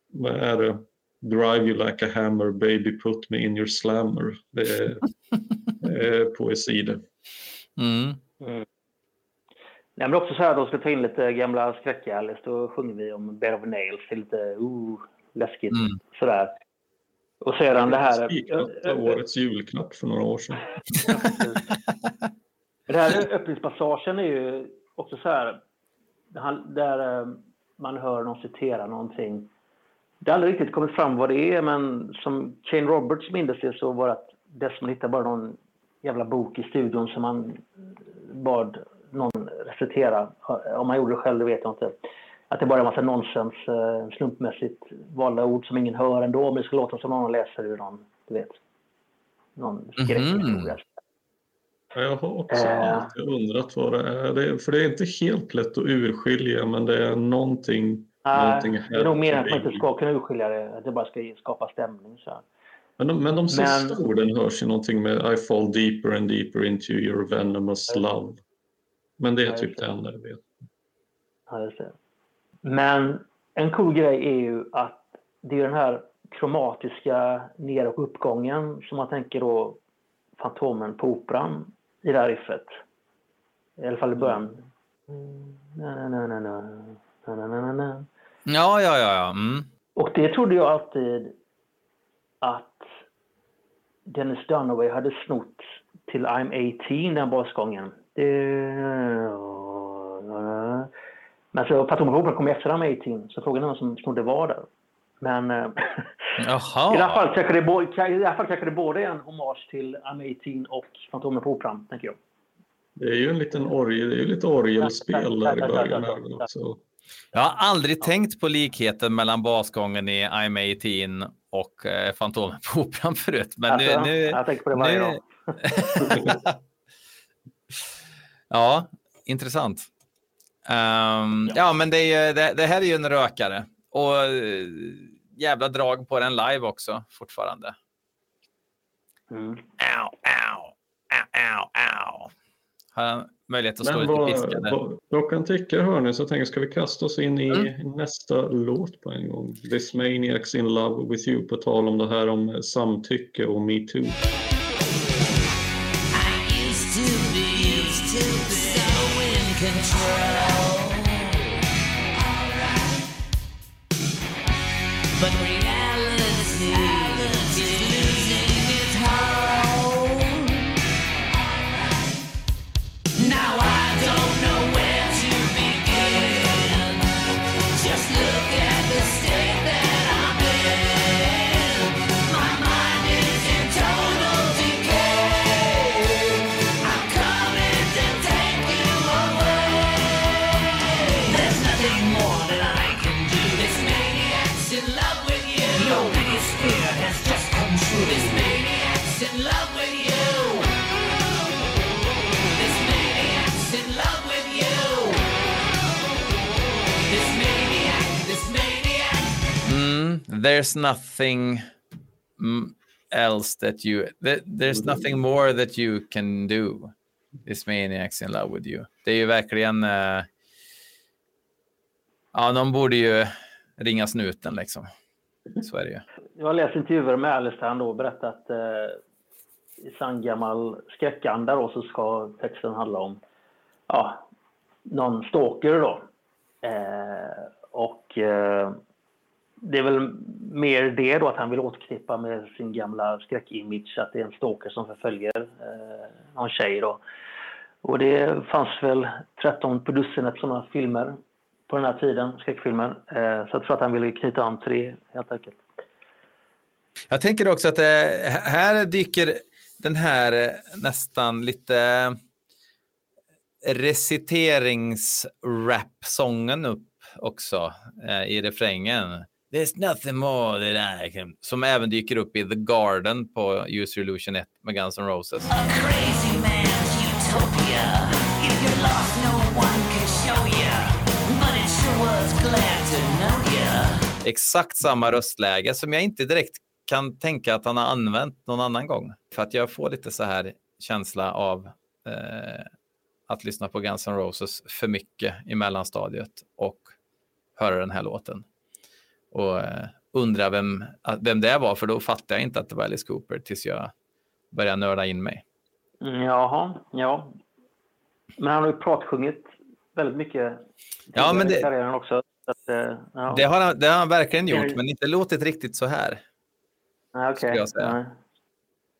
vad är det? Drive you like a hammer, baby put me in your slammer. Det är, det [laughs] är poesi det. Mm. Nej, men också så här, då ska ta in lite gamla skräck-Alice. Då sjunger vi om Bed of Nails. Det är lite uh, läskigt Mm. sådär. Och sedan det här... Spikmatta, årets julklapp för några år sedan. [laughs] Det här öppningspassagen är ju också så här, där eh, man hör någon citera någonting. Det har aldrig riktigt kommit fram vad det är, men som Kane Roberts mindes det så var det att Desmond hittade bara någon jävla bok i studion som han bad någon recitera. Om han gjorde det själv, det vet jag inte. Att det bara är en massa nonsens, eh, slumpmässigt valda ord som ingen hör ändå, men det ska låta som någon läser ur någon, du vet, någon skräckhistoria. Ja, Jag har också Eh. alltid undrat vad. Det är. För det är inte helt lätt att urskilja, men det är någonting. Nej, det är nog mer att man inte ska kunna urskilja det, att det bara ska skapa stämning. Så. Men, de, men de sista men, orden hörs ju någonting med I fall deeper and deeper into your venomous love. Men det är typ det enda jag vet. Ja, men en cool grej är ju att det är den här kromatiska ner och uppgången som man tänker då Fantomen på Operan i det här riffet. I alla fall i början. Mm. Na, na, na, na, na. Na, na, na, na. Ja, ja, ja. ja. Mm. Och det trodde jag alltid att Dennis Dunaway hade snott till I'm 18, den basgången. Det... Men så på Operan kom efter I'm 18, så frågan är vem som snodde var där. Men eh, Jaha. i alla fall kanske det, bo- i alla fall kanske det både är en hommage till I'm 18 och Fantomen på Operan, tänker jag. Det är ju en liten orgel, det är ju lite orgelspel där i Ja, ja, ja, början. ja. också. Jag har aldrig tänkt på likheten mellan basgången i I'm 18 och eh, Fantomen på Operan [laughs] förut. Men Alltså, nu, nu, jag tänker på det varje nu... dag. [laughs] ja, intressant. Ehm, ja. men det, är, ju- det, det här är ju en rökare. Och eh, jävla drag på den live också fortfarande. Mm. Au, au, au, au, au. Har han möjlighet att slå Men lite vad, piska där? vad klockan tickar hörni så jag tänker ska vi kasta oss in i Mm. nästa låt på en gång. This Maniacs in Love with You på tal om det här om samtycke och metoo. I used to be, used to be so in control. There's nothing else that you that, there's nothing more that you can do. This maniac's in love with you. Det är ju verkligen. Uh, ja, de borde ju ringa snuten liksom. Så är det ju. Jag har läst intervjuer med Alice han då berättat att eh, i sann gammal skräckanda då så ska texten handla om ja, någon stalker då. Eh, och eh, det är väl mer det då att han vill återknippa med sin gamla skräckimage att det är en stalker som förföljer eh, någon tjej då. Och det fanns väl 13 på dussinet sådana filmer på den här tiden, skräckfilmer. Eh, så jag tror att han ville knyta an till det helt enkelt. Jag tänker också att eh, här dyker den här eh, nästan lite eh, reciteringsrap-sången upp också eh, i refrängen. There's nothing more that I can... Som även dyker upp i The Garden på User Illusion 1 med Guns N' Roses. A crazy man's utopia. If you're lost, no one can show you. But it sure was glad to know you. Exakt samma röstläge som jag inte direkt kan tänka att han har använt någon annan gång. För att jag får lite så här känsla av eh, att lyssna på Guns N' Roses för mycket i mellanstadiet och höra den här låten. Och eh, undra vem, att- vem det var, för då fattade jag inte att det var Alice Cooper tills jag började nörda in mig. Mm, Jaha, ja. Men han har ju pratsjungit väldigt mycket Ja, men tidigare i det- karriären också. Så att, eh, ja. Det har, han, det har han verkligen gjort, men inte låtit riktigt så här. Nej, okej. skulle jag säga.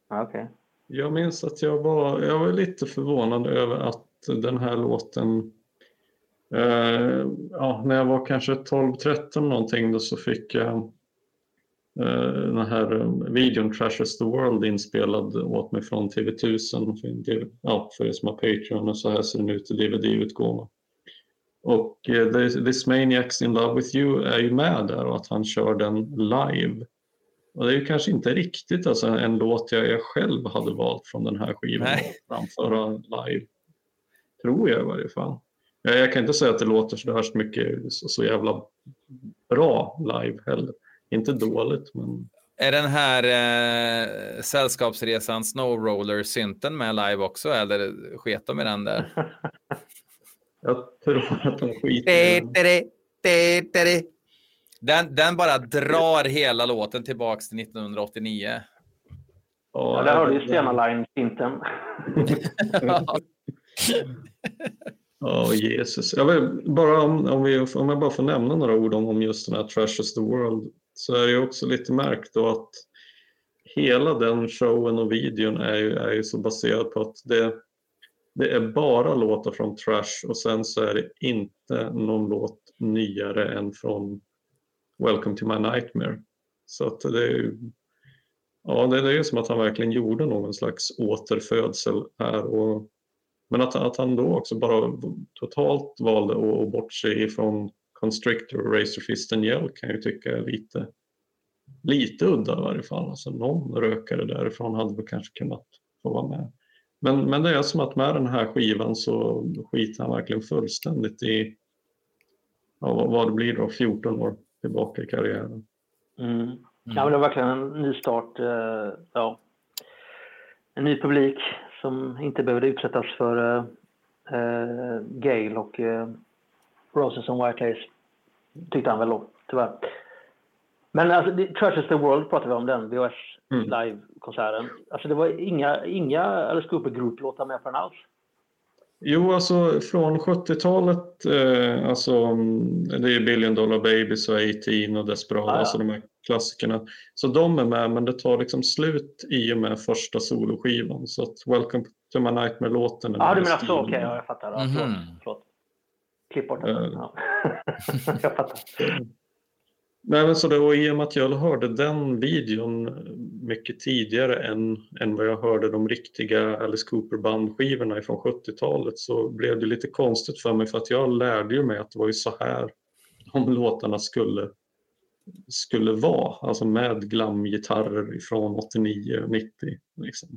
Okej. Jag minns att jag var, jag var lite förvånad över att den här låten eh, ja, när jag var kanske 12-13 någonting då så fick jag eh, den här eh, videon Trashes the World inspelad åt mig från TV1000 för, del- ja, för er som har Patreon och så här ser den ut i DVD-utgåva. Och eh, This- This Maniacs in Love with You är ju med där och att han kör den live. Och det är ju kanske inte riktigt alltså, en låt jag, jag själv hade valt från den här skivan att framföra live. Tror jag i varje fall. Jag, jag kan inte säga att det låter så värst mycket så, så jävla bra live heller. Inte dåligt men Är den här eh, Sällskapsresan Snowroller-synten med live också, eller sket de i den där? [laughs] jag tror att de skiter i den. Den, den bara drar hela låten tillbaks till 1989. Ja, där har du ju Stena Line-synten. [laughs] [laughs] Ja, Jesus. Jag vill, bara om, om, vi, om jag bara får nämna några ord om, om just den här Trashes the World så är det ju också lite märkt då att hela den showen och videon är ju, är ju så baserad på att det, det är bara låtar från Trash och sen så är det inte någon låt nyare än från Welcome to my nightmare. Så att det är ju Ja, det, det är som att han verkligen gjorde någon slags återfödsel här. Och, men att, att han då också bara totalt valde att, bortse ifrån Constrictor och Razor Fist and Yell kan jag ju tycka är lite, lite udda i varje fall. Alltså någon rökare därifrån hade väl kanske kunnat få vara med. Men, men det är som att med den här skivan så skiter han verkligen fullständigt i ja, vad- det blir då, 14 år tillbaka i karriären. Mm. Ja, men det var verkligen en ny start. eh, ja. En ny publik som inte behövde utsättas för uh, Gale och uh, Roses on White Lace. Tyckte han väl då, tyvärr. Men alltså, is the World pratade vi om, den VHS Mm. live-konserten. Alltså det var inga, inga Alice Cooper Group-låtar med på den alls. Jo, alltså från 70-talet, eh, alltså mm, det är Billion Dollar Babies och 18 och Desperado, Ja, ja. alltså de här klassikerna. Så de är med, men det tar liksom slut i och med första soloskivan. Så att Welcome to my nightmare-låten är Ja, med du menar så, okej, ja, jag fattar. Ja, Mhm. förlåt, förlåt. Klipp bort den. Eh. Ja. [laughs] jag fattar. Nej, men så det, och I och med att jag hörde den videon mycket tidigare än, än vad jag hörde de riktiga Alice Cooper bandskivorna från 70-talet så blev det lite konstigt för mig för att jag lärde ju mig att det var ju så här de låtarna skulle, skulle vara. Alltså med glamgitarrer från 89 och 90. Liksom.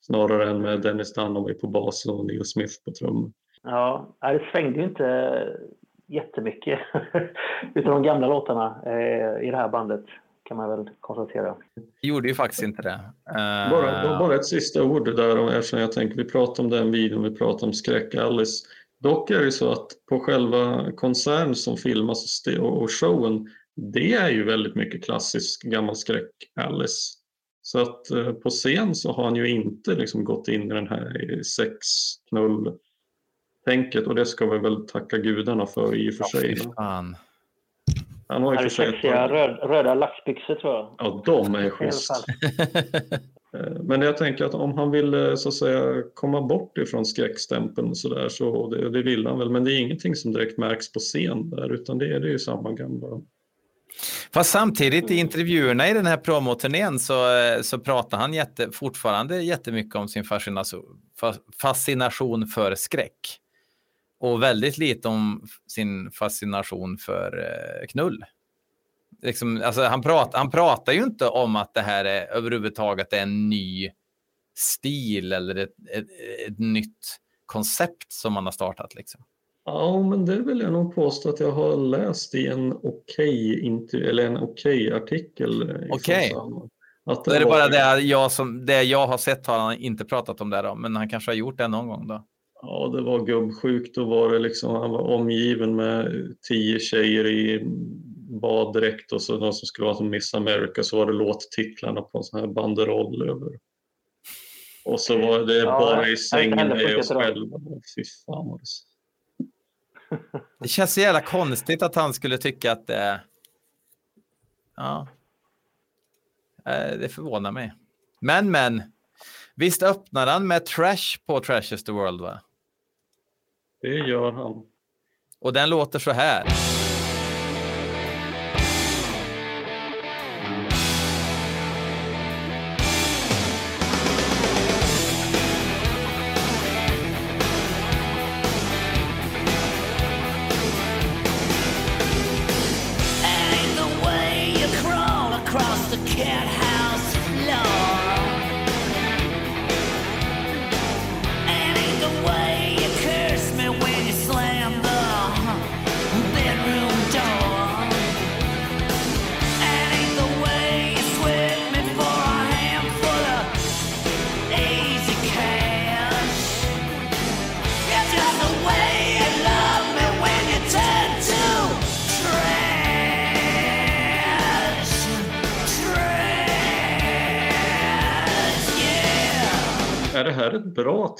Snarare än med Dennis Dunaway på bas och Neil Smith på trummor. Ja, det svängde ju inte jättemycket [laughs] utav de gamla låtarna eh, i det här bandet kan man väl konstatera. Gjorde ju faktiskt inte det. Eh, Bara, bara ett sista ord där om- eftersom jag tänker vi pratar om den videon, vi pratar om Skräck-Alice. Dock är det så att på själva konserten som filmas och showen, det är ju väldigt mycket klassisk gammal Skräck-Alice. Så att eh, på scen så har han ju inte liksom gått in i den här sex-knull-tänket och det ska vi väl tacka gudarna för i och för ja, sig. fan. Han har ju för sig sexiga röd, röda laxbyxor tror jag. Ja, de är schysst. [laughs] Eh, Men jag tänker att om han vill eh, så att säga komma bort ifrån skräckstämpeln och sådär så det, det vill han väl. Men det är ingenting som direkt märks på scen där utan det är, det ju samma gamla. Fast samtidigt i intervjuerna i den här promoturnén så, eh, så pratar han jätte, fortfarande jättemycket om sin fascination, fa- fascination för skräck. Och väldigt lite om sin fascination för eh, knull. Liksom, alltså, han, prat, han pratar ju inte om att det här är överhuvudtaget är en ny stil eller ett, ett, ett nytt koncept som man har startat. Liksom. Ja, men det vill jag nog påstå att jag har läst i en okej intervju eller en okej artikel. eh, Okej. samma. Att Då är det bara det jag, som, det jag har sett har han inte pratat om det då, men han kanske har gjort det någon gång då. Ja, det var gubbsjukt. Då var det liksom, han var omgiven med tio tjejer i baddräkt och så de som skulle vara som Miss America så var det låttitlarna på en sån här banderoll över. Och så var det Ja, bara i sängen med oss själva. Fy fan vad det... Det känns så jävla konstigt att han skulle tycka att det... Ja. Eh, Det förvånar mig. Men, men. Visst öppnar han med Trash på Trash is the World, va? Det gör han. Och den låter så här.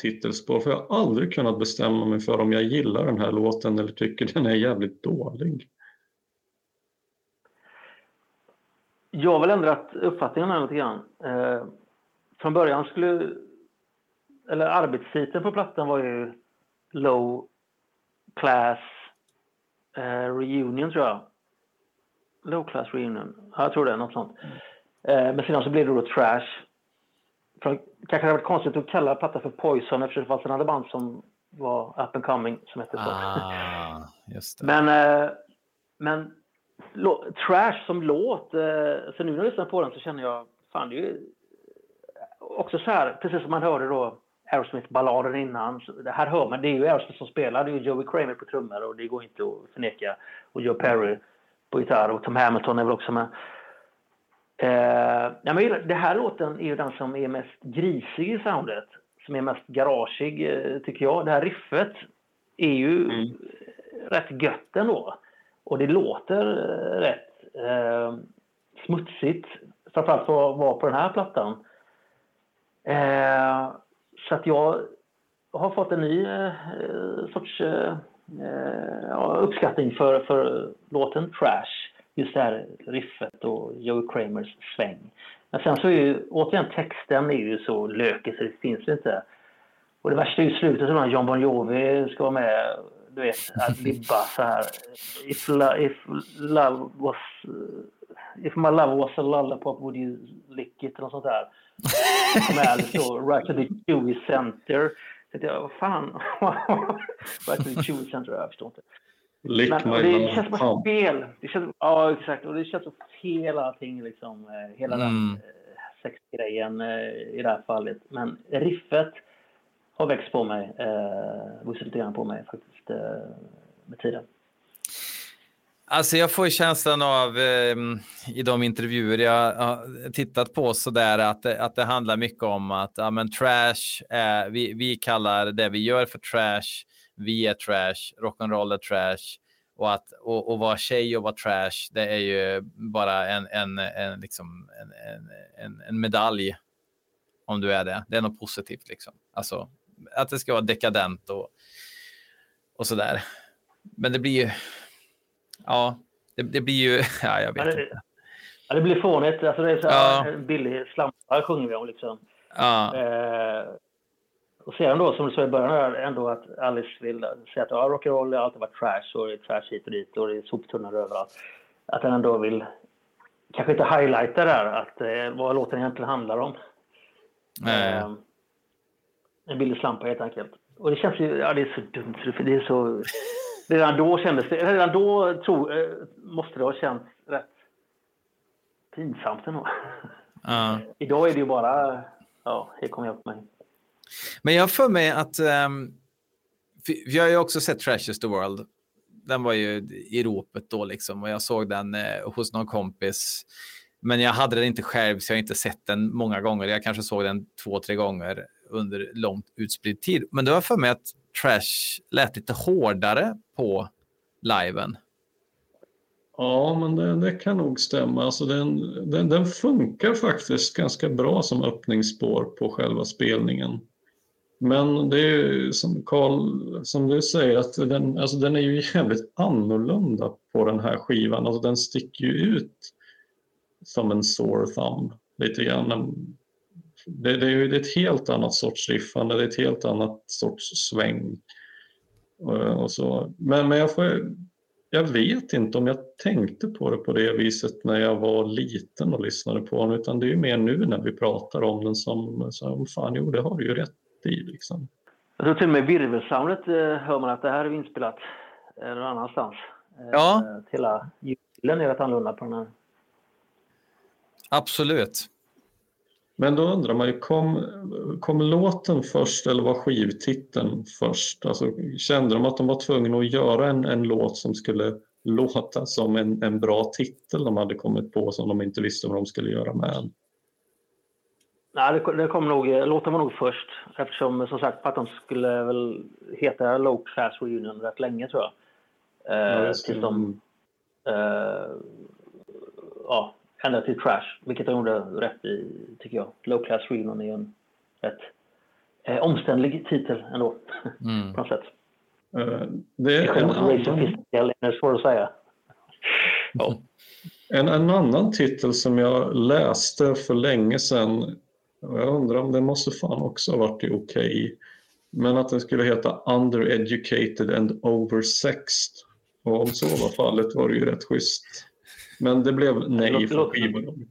Titelspår? För jag har aldrig kunnat bestämma mig för om jag gillar den här låten eller tycker den är jävligt dålig. Jag har väl ändrat uppfattningen här lite grann. Eh, från början skulle... Eller arbetstiteln på plattan var ju Low Class eh, Reunion, tror jag. Low Class Reunion. Ja, jag tror det, något sånt. Eh, men sedan så blev det då Trash. Det kanske hade varit konstigt att kalla plattan för Poison eftersom det fanns en annan band som var up and coming som hette så. Ah, det. Men, eh, men Trash som låt, eh, så nu när jag lyssnar på den så känner jag, fan det är ju också så här, precis som man hörde då Aerosmith-balladen innan. Det här hör man, det är ju Aerosmith som spelar, det är ju Joey Kramer på trummor och det går inte att förneka. Och Joe Perry på gitarr och Tom Hamilton är väl också med. Eh, ja, men det här låten är ju den som är mest grisig i soundet. Som är mest garageig, eh, tycker jag. Det här riffet är ju mm. rätt gött ändå. Och det låter eh, rätt eh, smutsigt. Framförallt för att vara på den här plattan. Eh, så att jag har fått en ny eh, sorts ja, uppskattning för, för låten Trash. Just det här riffet och Joey Kramers sväng. Men sen så är ju återigen texten är ju så lökig så det finns ju inte. Och det värsta är ju slutet när John Bon Jovi ska vara med du vet, att libba så här. If, if love was... If my love was a lollipop would you lick it? Eller något sånt där. Med så, right to the Chewy center. Så jag, vad fan? [laughs] right to the Chewy center, jag förstår inte. Lick Men, det känns som fel. Det känns, ja, exakt. Och det känns som fel allting, liksom. Eh, hela mm. den eh, sexgrejen eh, i det här fallet. Men riffet har växt på mig, eh, vuxit lite grann på mig faktiskt eh, med tiden. Alltså jag får känslan av eh, i de intervjuer jag har tittat på så där att, att det handlar mycket om att ja, men trash, eh, vi, vi kallar det vi gör för trash, vi är trash, rock'n'roll är trash och att och, och vara tjej och vara trash, det är ju bara en, en, en, liksom, en, en, en medalj om du är det. Det är något positivt liksom. Alltså att det ska vara dekadent och, och så där. Men det blir ju... Ja, det, det blir ju... [laughs] Ja, jag vet det, inte. Ja, det blir fånigt. Alltså, det är så här, ja. billig slampa sjunger vi om liksom. Ja. Eh, och sedan då, som du sa i början, ändå att Alice vill säga att ja, rock'n'roll har alltid varit trash och det är trash hit och dit och det är soptunnor överallt. Att han ändå vill kanske inte highlighta där att eh, vad låten egentligen handlar om. Nej. Eh, en billig slampa helt enkelt. Och det känns ju, ja det är så dumt. Det är så... Redan då kändes det, redan då tro, eh, måste det ha känts rätt pinsamt ändå. Uh. Idag är det ju bara, ja, här kommer jag på mig. Men jag har för mig att, um, jag har ju också sett Trash is the World. Den var ju i ropet då liksom och jag såg den eh, hos någon kompis. Men jag hade den inte själv så jag har inte sett den många gånger. Jag kanske såg den två, tre gånger under långt utspridd tid. Men det var för mig att Trash lät lite hårdare på liven. Ja, men det, det, kan nog stämma. Alltså den, den, den, funkar faktiskt ganska bra som öppningsspår på själva spelningen. Men det är som Carl, som du säger, att den, alltså den är ju jävligt annorlunda på den här skivan. Alltså den sticker ju ut som en sore thumb lite grann det, det, är ett helt annat sorts riffande, det är ett helt annat sorts sväng. Eh, och så. Men, men jag, får, jag vet inte om jag tänkte på det på det viset när jag var liten och lyssnade på den, utan det är mer nu när vi pratar om den som, som fan, jo det har du ju rätt i. Liksom. Jag tror till och med virvelsoundet eh, hör man att det här är inspelat eh, någon annanstans. Ja. Hela julen är rätt annorlunda på den här. Absolut. Men då undrar man ju, kom, kom låten först eller var skivtiteln först? Alltså, kände de att de var tvungna att göra en, en låt som skulle låta som en, en bra titel de hade kommit på som de inte visste vad de skulle göra med? Nej, det, det kom nog, låten var nog först eftersom som sagt att de skulle väl heta Low Class Reunion rätt länge tror jag. Eh, ja, tills de eh, ja, ända till Trash, vilket de gjorde rätt i, tycker jag. Low Class Reunion är ju en rätt eh, omständlig titel ändå, [laughs] mm. på något sätt. Uh, det är en annan... är svårt att säga. Ja. En, en annan titel som jag läste för länge sedan, och jag undrar om den måste fan också ha varit okej, okay, men att den skulle heta Undereducated and Oversexed. Och om så var fallet var det ju rätt schysst. Men det blev nej det från skivbolaget.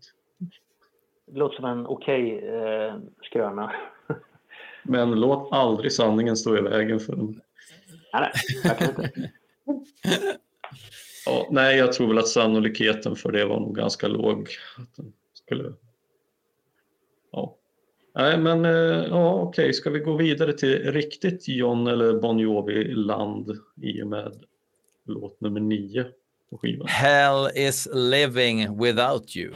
Det låter som en okej okay, eh, skröna. [laughs] Men låt aldrig sanningen stå i vägen för den. Nej, nej. Ja, nej, jag tror väl att sannolikheten för det var nog ganska låg. Att den skulle... Nej, men eh, ja, okej, ska vi gå vidare till riktigt John eller Bon Jovi-land i och med låt nummer nio på skivan? Hell is living without you.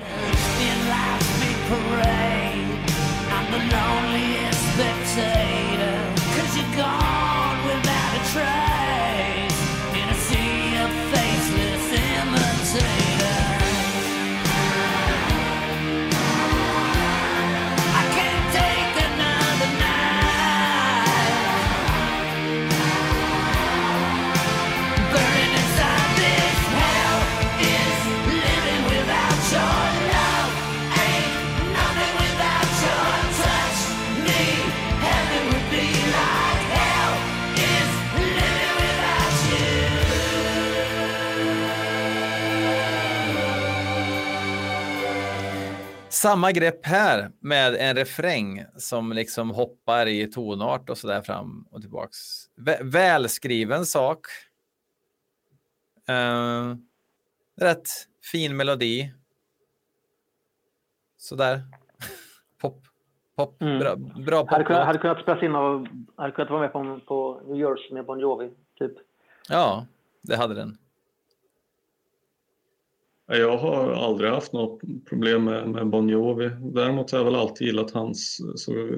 Samma grepp här med en refräng som liksom hoppar i tonart och så där fram och tillbaks. Vä- välskriven sak. Uh, rätt fin melodi. Sådär. [laughs] Pop. Pop. Mm. Bra, bra Hade pop. kunnat, hade kunnat spelas in av, hade kunnat vara med på, på New Jersey med Bon Jovi, typ. Ja, det hade den. Jag har aldrig haft något problem med, med Bon Jovi. Däremot har jag väl alltid gillat hans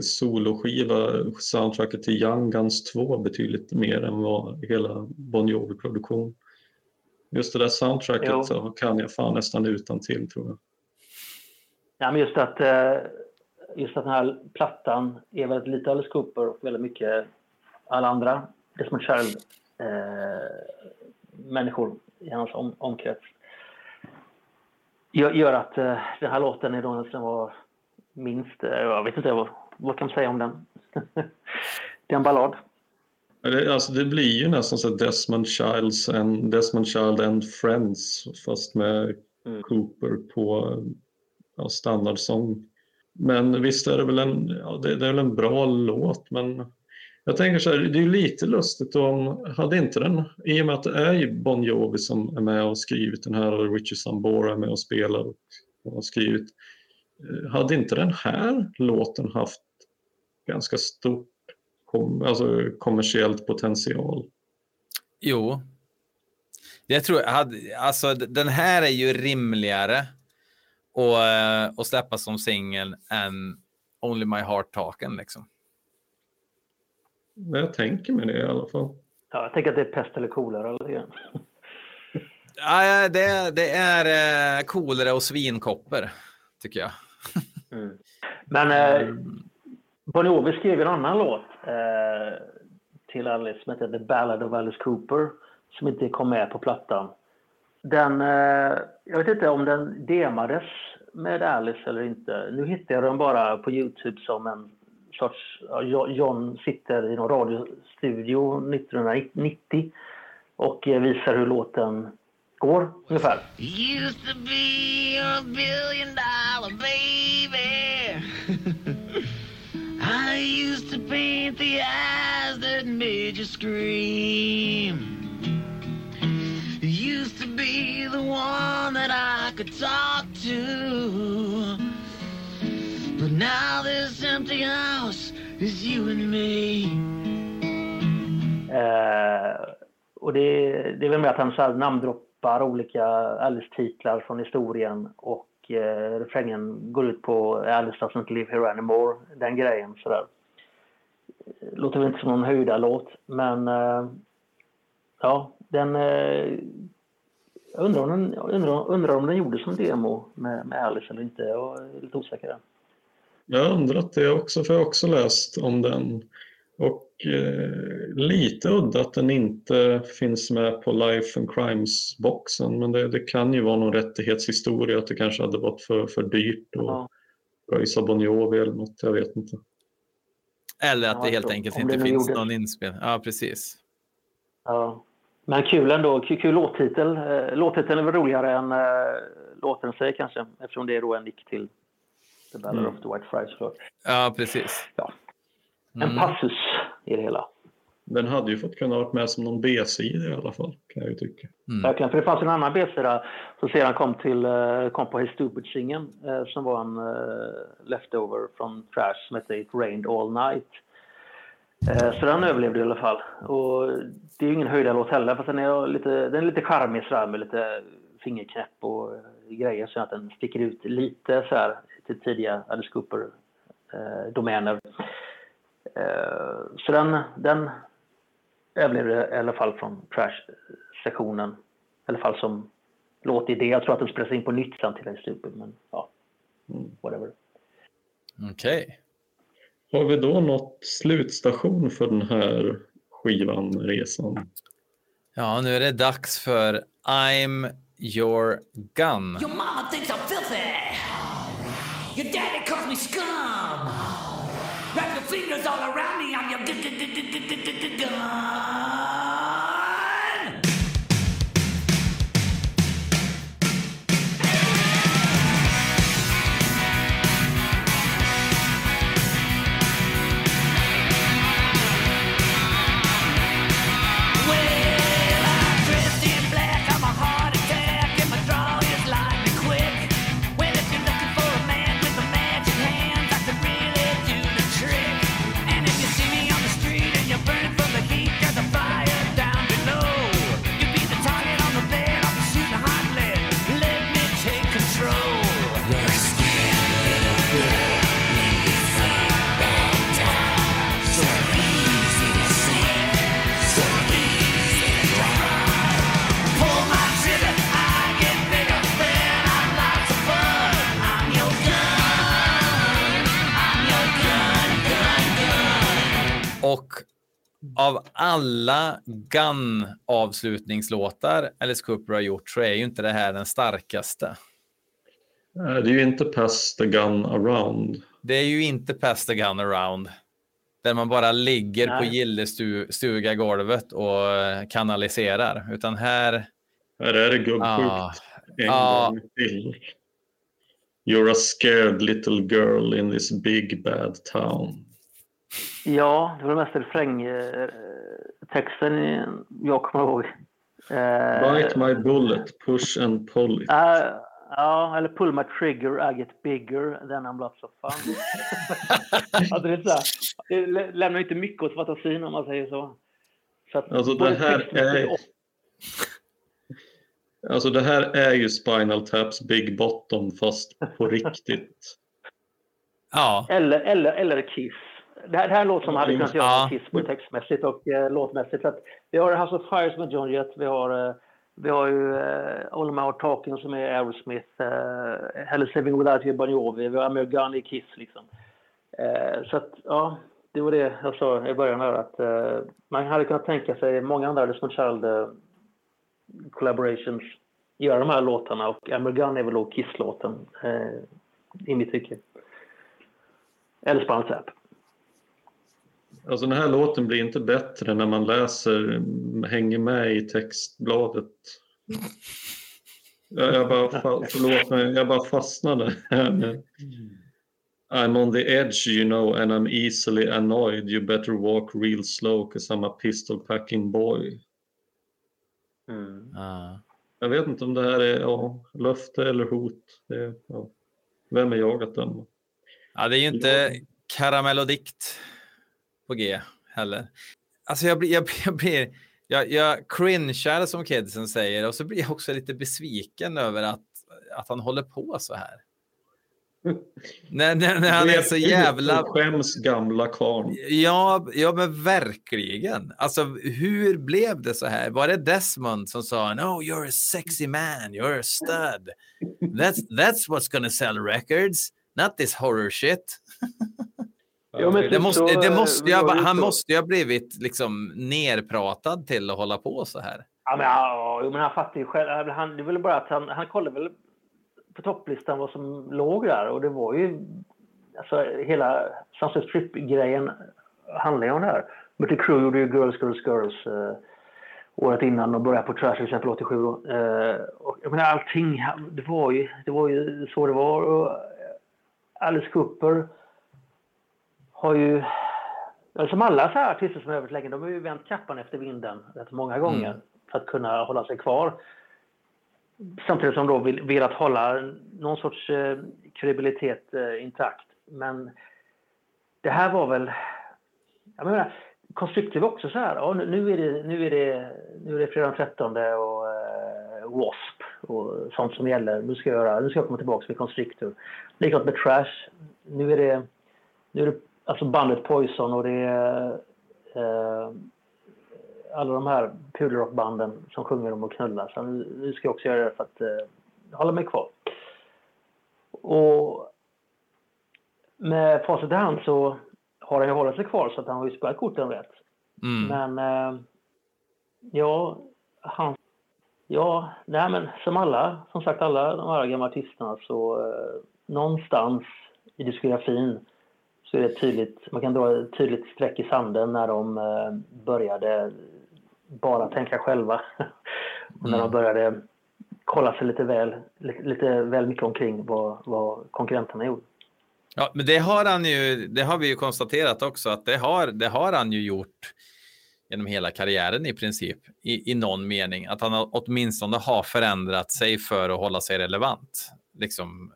soloskiva, soundtracket till Young Guns 2 betydligt mer än vad hela Bon Jovi-produktion. Just det där soundtracket Jo. så kan jag fan nästan utan till tror jag. Ja, men just att, eh, just att den här plattan är väldigt lite Alice Cooper och väldigt mycket alla andra Desmond Child eh, människor i hans om, omkrets. Gör, gör att eh, den här låten är då den som var minst, eh, jag vet inte vad, vad kan man säga om den? det är en ballad. Det, alltså det blir ju nästan så Desmond, Childs and, Desmond Child and Friends fast med Mm. Cooper på ja, standardsång. Men visst är det väl en, ja, det, det är väl en bra låt men jag tänker så här, det är ju lite lustigt om, hade inte den, i och med att det är ju Bon Jovi som är med och skrivit den här och Richard Sambora är med och spelar och, och har skrivit. Eh, hade inte den här låten haft ganska stort kom, alltså kommersiellt potential? Jo. Jag tror, hade, alltså den här är ju rimligare att, eh, att släppa som singel än Only My Heart Talken liksom. Men Jag tänker mig det i alla fall. Ja, jag tänker att det är pest eller kolera. Eller. Ja, det, det är eh, coolare och svinkopper, tycker jag. Men eh, Bon Jovi skrev en annan låt eh, till Alice som heter The Ballad of Alice Cooper som inte kom med på plattan. Den, eh, jag vet inte om den demades med Alice eller inte. Nu hittade jag den bara på Youtube som en sorts... John sitter i någon radiostudio 1990 och eh, visar hur låten går ungefär. Used to be a billion dollar baby. [laughs] I used to paint the eyes that made you scream. Used to be the one that I could talk to. Now this empty house is you and me. Eh, och det, det är väl med att han så här namndroppar olika Alice-titlar från historien och eh, refrängen går ut på Alice doesn't live here anymore, den grejen sådär. Eh, låter väl inte som någon höjda låt men eh, ja, den eh, jag undrar om, den, undrar, undrar om den gjordes som demo med, med Alice eller inte. Jag är lite osäker där. Jag har undrat det också, för jag har också läst om den. Och eh, lite udda att den inte finns med på Life and Crimes-boxen. Men det, det kan ju vara någon rättighetshistoria, att det kanske hade varit för, för dyrt att Ja. pröjsa Bon Jovi eller något, jag vet inte. Eller att Ja, det helt enkelt inte finns någon inspel. Ja, precis. Ja. Men kul ändå. Kul, kul låttitel. Eh, låttiteln är väl roligare än eh, låten säger kanske. Eftersom det är då en nick till The Ballad Mm. of the White Friars såklart. Ja, precis. Ja. En Mm. passus i det hela. Den hade ju fått kunna varit med som någon B-sida i alla fall, kan jag ju tycka. Mm. Verkligen, för det fanns en annan B-sida som sedan kom, till, eh, kom på Hey Stupid-singeln eh, som var en uh, leftover från Trash som hette It Rained All Night. Så den överlevde i alla fall. Och det är ju ingen höjdarlåt heller, fast den är lite, den är lite charmig sådär med lite fingerknäpp och grejer så att den sticker ut lite så här till tidiga Alice Cooper-domäner. Eh, så den, den överlevde i alla fall från Trash-sektionen. I alla fall som låtidé. Jag tror att den spelas in på nytt sen till Stupid, men ja, whatever. Okej. Har vi då nått slutstation för den här skivan, resan? Ja, nu är det dags för I'm your gun. Your mama thinks I'm filthy. Your daddy calls me scum. Wrap your fingers all around me. I'm your gu- alla Gun-avslutningslåtar Alice Cooper har gjort så är ju inte det här den starkaste. Det är ju inte Pass the Gun Around. Det är ju inte Pass the Gun Around. Där man bara ligger på Nej. gillestuga golvet och eh, kanaliserar. Utan här... Här är det gubbsjukt Ah, en ja. gång till. You're a scared little girl in this big bad town. Ja, det var mest refrängtexten jag kommer ihåg. Eh, Bite my bullet, push and pull it. eh, ja, eller pull my trigger, I get bigger, then I'm lots of fun. [laughs] alltså det, är så här, det lä- lämnar inte mycket åt fantasin om man säger så. så att Alltså det här är... och- Alltså det här är ju Spinal Taps Big Bottom fast på [laughs] riktigt. Ja, Eller, eller, eller Kiss. Det här, det här är en låt som hade kunnat göra Ja. Kiss både textmässigt och eh, låtmässigt. Så att vi har House of Fires med John Jett, vi har, eh, vi har ju eh, All My Heart Talking som är Aerosmith, eh, Hell is Living Without You Bon Jovi, vi har Amir Gun i Kiss liksom. Eh, så att, ja, det var det jag sa i början här att eh, man hade kunnat tänka sig många andra Desmond Child eh, collaborations göra de här låtarna och Amir Gun är väl då Kiss-låten eh, i mitt tycke. Eller Spinal Tap. Alltså den här låten blir inte bättre när man läser, hänger med i textbladet. Jag, jag bara, förlåt mig, jag bara fastnade. I'm on the edge you know and I'm easily annoyed. You better walk real slow cause I'm a pistol packing boy. Mm. ja. Jag vet inte om det här är ja, löfte eller hot. Det, ja. Vem är jag att döma? ja det är ju inte karamellodikt på G heller. Alltså jag blir, jag, jag blir, jag, jag cringear som kidsen säger och så blir jag också lite besviken över att, att han håller på så här. [laughs] när, när, när han är så jävla... Skäms gamla karln. Ja, ja, men verkligen. Alltså, hur blev det så här? Var det Desmond som sa No, you're a sexy man, you're a stud. That's, that's what's gonna sell records, not this horror shit. [laughs] Men Det typ måste, så, det måste det han måste ju ha blivit liksom nerpratad till att hålla på så här. Ja, men, ja, men han fattar ju själv. Han, det väl bara att han, han kollade väl på topplistan vad som låg där och det var ju alltså hela Sunset Strip-grejen handlar ju om det här. Mötley Crüe gjorde ju Girls, Girls, Girls eh, året innan och började på Trash till exempel 87 då. Eh, och jag menar allting, det var ju, det var ju så det var. Och Alice Cooper har ju som alla så här artister som överlevt länge, de har ju vänt kappan efter vinden rätt många gånger Mm. för att kunna hålla sig kvar. Samtidigt som de vill, att hålla någon sorts eh, kredibilitet eh, intakt. Men det här var väl... Jag menar, Constrictive var också så här, ja, nu- är det, nu, är det, nu är det fredag den 13 och eh, W.A.S.P. och sånt som gäller. Nu ska jag, göra, nu ska jag komma tillbaka med Constrictor. Likadant med Trash. Nu är det, nu är det alltså bandet Poison och det är eh, alla de här pudelrockbanden som sjunger om att knulla. Så nu, nu ska jag också göra det för att eh, hålla mig kvar. Och med facit i hand så har han ju hållit sig kvar så att han har ju spelat korten rätt. Mm. Men eh, ja, han... Ja, nej men som alla, som sagt alla de här gamla artisterna så eh, någonstans i diskografin så är det tydligt, man kan dra ett tydligt streck i sanden när de eh, började bara tänka själva. [laughs] Och när de Mm. började kolla sig lite väl, lite, lite väl mycket omkring vad, vad konkurrenterna gjorde. Ja, men det har han ju. Det har vi ju konstaterat också att det har, det har han ju gjort genom hela karriären i princip i, i någon mening att han har, åtminstone har förändrat sig för att hålla sig relevant liksom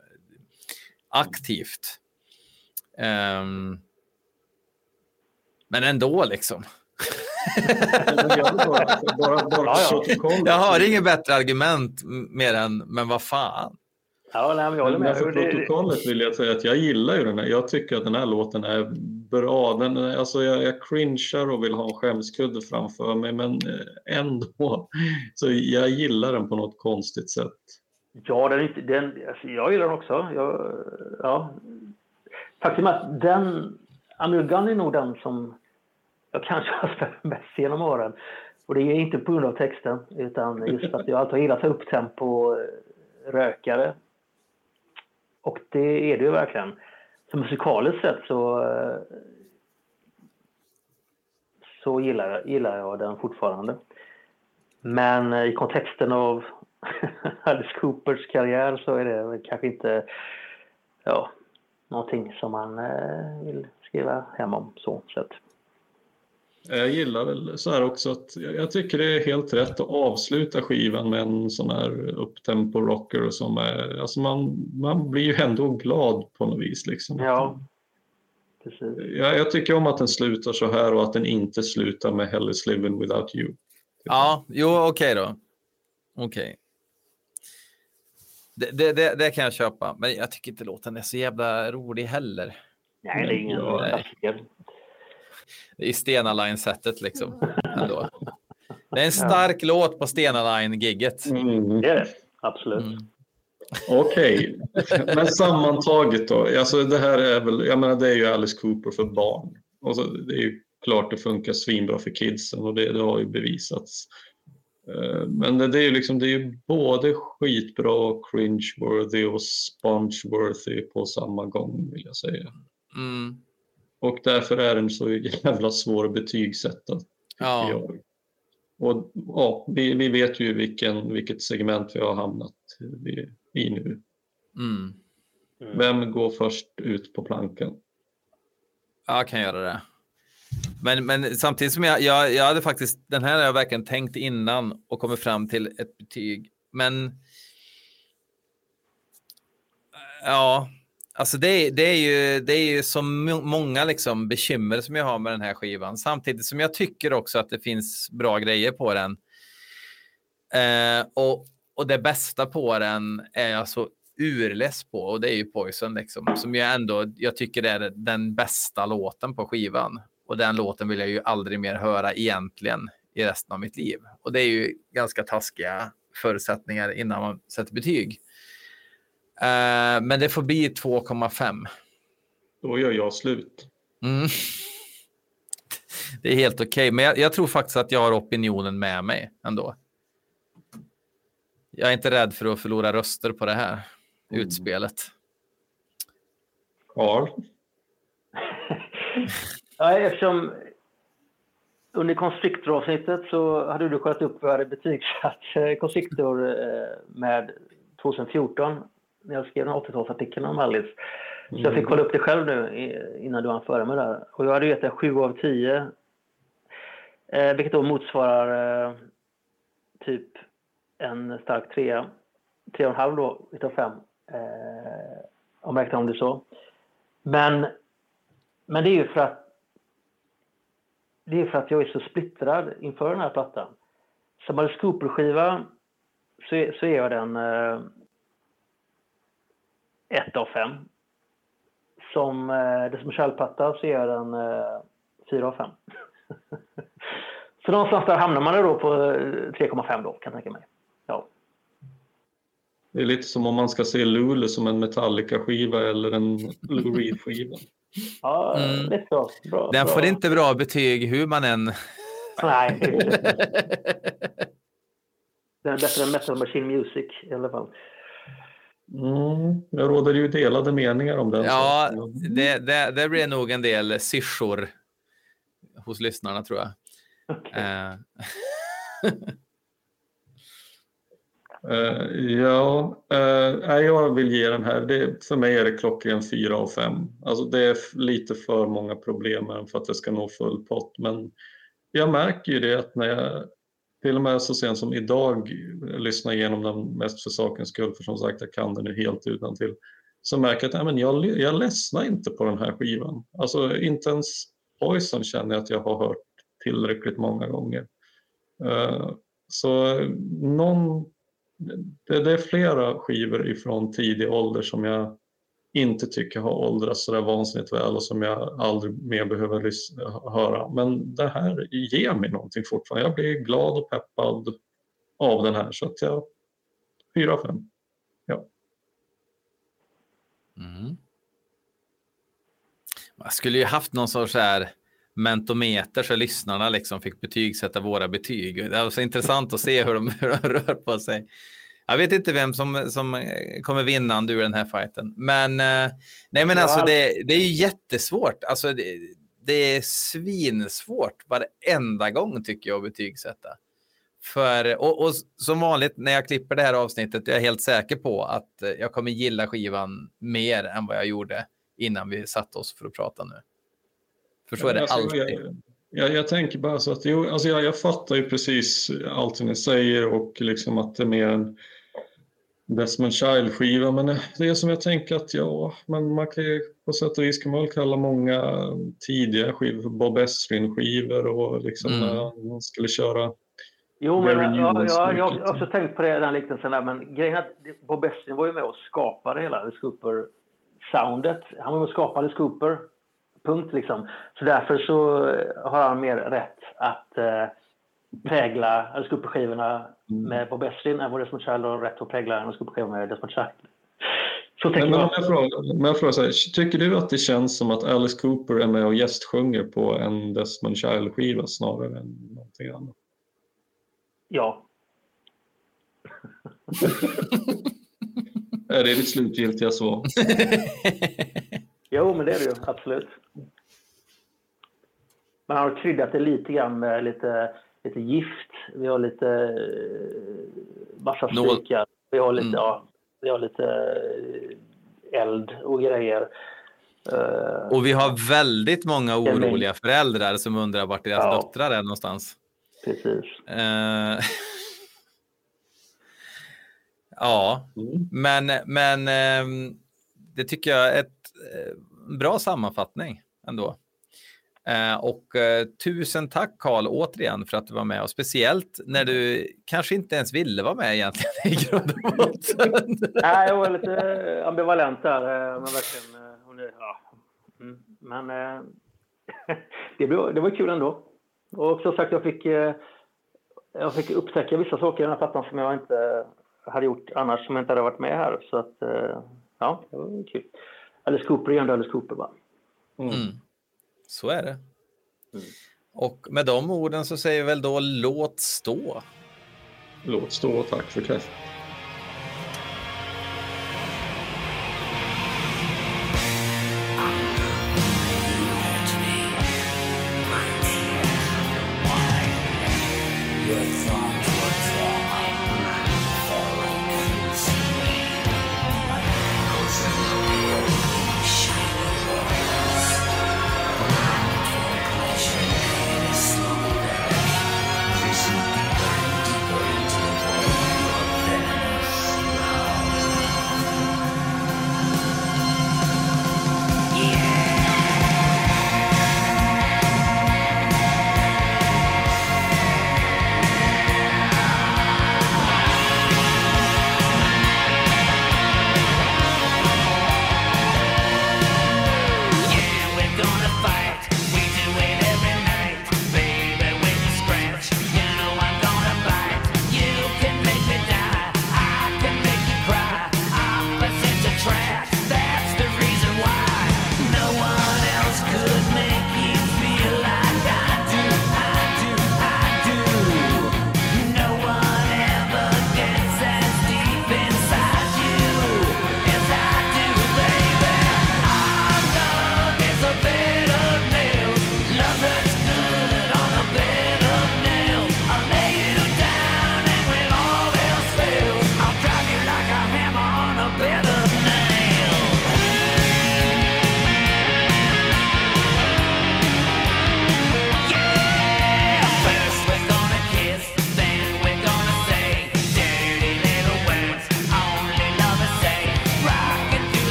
aktivt. Ehm, men ändå liksom. Jag har inget bättre argument mer än men vad fan. Ja, nej, jag håller Men med. för Det- protokollet vill jag säga att jag gillar ju den här. Jag tycker att den här låten är bra. Den, är- alltså jag, jag cringear och vill ha en skämskudde framför mig, men eh, ändå. [laughs] Så jag gillar den på något konstigt sätt. Ja, den, är inte- den, alltså jag gillar den också. Jag, ja. Faktum är att den, Amir Gunn är nog den som jag kanske har spelat mest genom åren. Och det är inte på grund av texten, utan just för att jag alltid har gillat upptempo rökare. Och det är det ju verkligen. Så musikaliskt sett så, så gillar, jag- gillar jag den fortfarande. Men i kontexten av [laughs] Alice Coopers karriär så är det kanske inte ja, någonting som man eh, vill skriva hem om. Så, så att, Jag gillar väl så här också att jag tycker det är helt rätt att avsluta skivan med en sån här upptempo rocker som är, alltså man, man blir ju ändå glad på något vis liksom. ja, precis. Jag, jag tycker om att den slutar så här och att den inte slutar med Hell is living without you. Ja, jo, okej då. Okej. Det, det, det, det kan jag köpa, men jag tycker inte låten är så jävla rolig heller. Nej, det är ingen Ja. klassiker. Det är Stena Line-sättet liksom. [laughs] Ändå. Det är en stark låt på Stena Line-gigget. Mm. Det är det, absolut. Mm. Okej, men sammantaget då. Alltså det här är väl, jag menar det är ju Alice Cooper för barn. Och så, det är ju klart det funkar svinbra för kidsen och det, det har ju bevisats. Eh, Men det, är ju liksom, det är ju både skitbra och cringe-worthy och sponge-worthy på samma gång vill jag säga. Mm. Och därför är den så jävla svår att betygsätta. Ja. jag. Och ja, vi, vi vet ju vilken, vilket segment vi har hamnat i, i nu. Mm. Mm. Vem går först ut på plankan? Jag kan göra det. Men, men samtidigt som jag, jag, jag hade faktiskt, den här har jag verkligen tänkt innan och kommit fram till ett betyg. Men ja, alltså det, är- det är ju, det är ju så många liksom bekymmer som jag har med den här skivan. Samtidigt som jag tycker också att det finns bra grejer på den. Eh, och, och det bästa på den är jag så urless på och det är ju Poison liksom, som jag ändå, jag tycker är den bästa låten på skivan. Och den låten vill jag ju aldrig mer höra egentligen i resten av mitt liv. Och det är ju ganska taskiga förutsättningar innan man sätter betyg. Eh, men det får bli 2,5. Då gör jag slut. Mm. [laughs] Det är helt okej, men jag, jag tror faktiskt att jag har opinionen med mig ändå. Jag är inte rädd för att förlora röster på det här utspelet. Carl? [laughs] Ja, eftersom under Constrictor-avsnittet så hade du kollat upp jag hade betygsatt eh, Constrictor eh, med 2014 när jag skrev den 80-talsartikeln om Alice. Så jag fick kolla upp det själv nu innan du hann före mig där. Och jag hade gett en 7 av 10. Eh, vilket då motsvarar typ en stark trea. 3,5 då utav 5. Eh, om jag räknar om det så. Men, men det är ju för att det är för att jag är så splittrad inför den här plattan. Som Alice Cooper-skiva så, är- så är jag den eh, ett av fem. Som eh, Desmond Child-platta så är jag den eh, fyra av fem. [laughs] så någonstans där hamnar man då på eh, 3,5 då kan jag tänka mig. Ja. Det är lite som om man ska se Luleå som en Metallica-skiva eller en Lou Reed-skiva. Ja, Mm. lite så. Bra, Den bra. får inte bra betyg hur man än... Nej, det är det. [laughs] Den är bättre än Metal Machine Music i alla fall. Mm, jag råder ju delade meningar om den. Ja, saken. det, det, det blir nog en del syrsor hos lyssnarna tror jag. Okej. [laughs] Eh, ja, eh, jag vill ge den här. Det, för mig är det klockren 4 av 5. Alltså det är lite för många problem med den för att det ska nå full pott. Men jag märker ju det att när jag till och med så sent som idag lyssnar igenom den mest för sakens skull, för som sagt jag kan den ju helt utan till så märker jag att nej, men jag, jag ledsnar inte på den här skivan. Alltså inte ens Poison känner jag att jag har hört tillräckligt många gånger. Uh, så någon, det, det är flera skivor ifrån tidig ålder som jag inte tycker har åldrats sådär vansinnigt väl och som jag aldrig mer behöver höra. Men det här ger mig någonting fortfarande. Jag blir glad och peppad av den här så att jag 4-5. mm. Man skulle ju haft någon sorts så här mentometer så lyssnarna liksom fick betygsätta våra betyg. Det var så intressant att se hur de, hur de rör på sig. Jag vet inte vem som, som kommer vinna ur den här fighten. Men, eh, nej, men alltså, det, det är ju jättesvårt. Alltså, det, det är svinsvårt varenda gång tycker jag att betygsätta. För, och, och som vanligt när jag klipper det här avsnittet är jag helt säker på att jag kommer gilla skivan mer än vad jag gjorde innan vi satte oss för att prata nu. För så är det Alltså, alltid. Jag, jag, jag tänker bara så att jo, alltså jag, jag fattar ju precis allt ni säger och liksom att det är mer en Desmond Child-skiva. Men det är som jag tänker att ja, men man kan ju på sätt och vis kan man kalla många tidiga skivor för Bob Ezrin-skivor och liksom Mm. när man skulle köra Jo, men Gary ja, Newmans ja, jag har också tänkt på det, den liknelsen där. Men grejen är att Bob Essin var ju med och skapade hela Alice Cooper-soundet. Han var med och skapade Alice Cooper. Punkt liksom. Så därför så eh, har han mer rätt att eh, prägla Alice Cooper-skivorna Mm. med Bob Essin än vad Desmond Child har rätt att prägla Alice Cooper-skivorna med Desmond Child. Så Men, tänker men om jag. jag frågar, men jag frågar så här, tycker du att det känns som att Alice Cooper är med och gästsjunger på en Desmond Child-skiva snarare än någonting annat? Ja. [laughs] Är det ditt slutgiltiga svar? [laughs] Jo, men det är det ju. Absolut. Man har kryddat det lite grann med lite, lite gift. Vi har lite eh, massa spikar. Vi har lite, Mm. ja, vi har lite eh, eld och grejer. Eh, Och vi har väldigt många oroliga föräldrar som undrar vart deras Ja. döttrar är någonstans. precis. [laughs] Ja, Mm. men, men ehm, det tycker jag är ett Eh, bra sammanfattning ändå. Eh, och eh, tusen tack Karl återigen för att du var med och speciellt när du kanske inte ens ville vara med egentligen i grund och botten. [laughs] Nej, jag var lite ambivalent där. Men verkligen. hon är- Ja. Mm, men [laughs] det, blev, det var kul ändå. Och som sagt, jag fick, jag fick upptäcka vissa saker i den här plattan som jag inte hade gjort annars, som jag inte hade varit med här. Så att, ja, det var kul. Alice Cooper är ändå Alice Cooper, va? Mm. Så är det. Och med de orden så säger väl då låt stå. Låt stå tack för kaffet.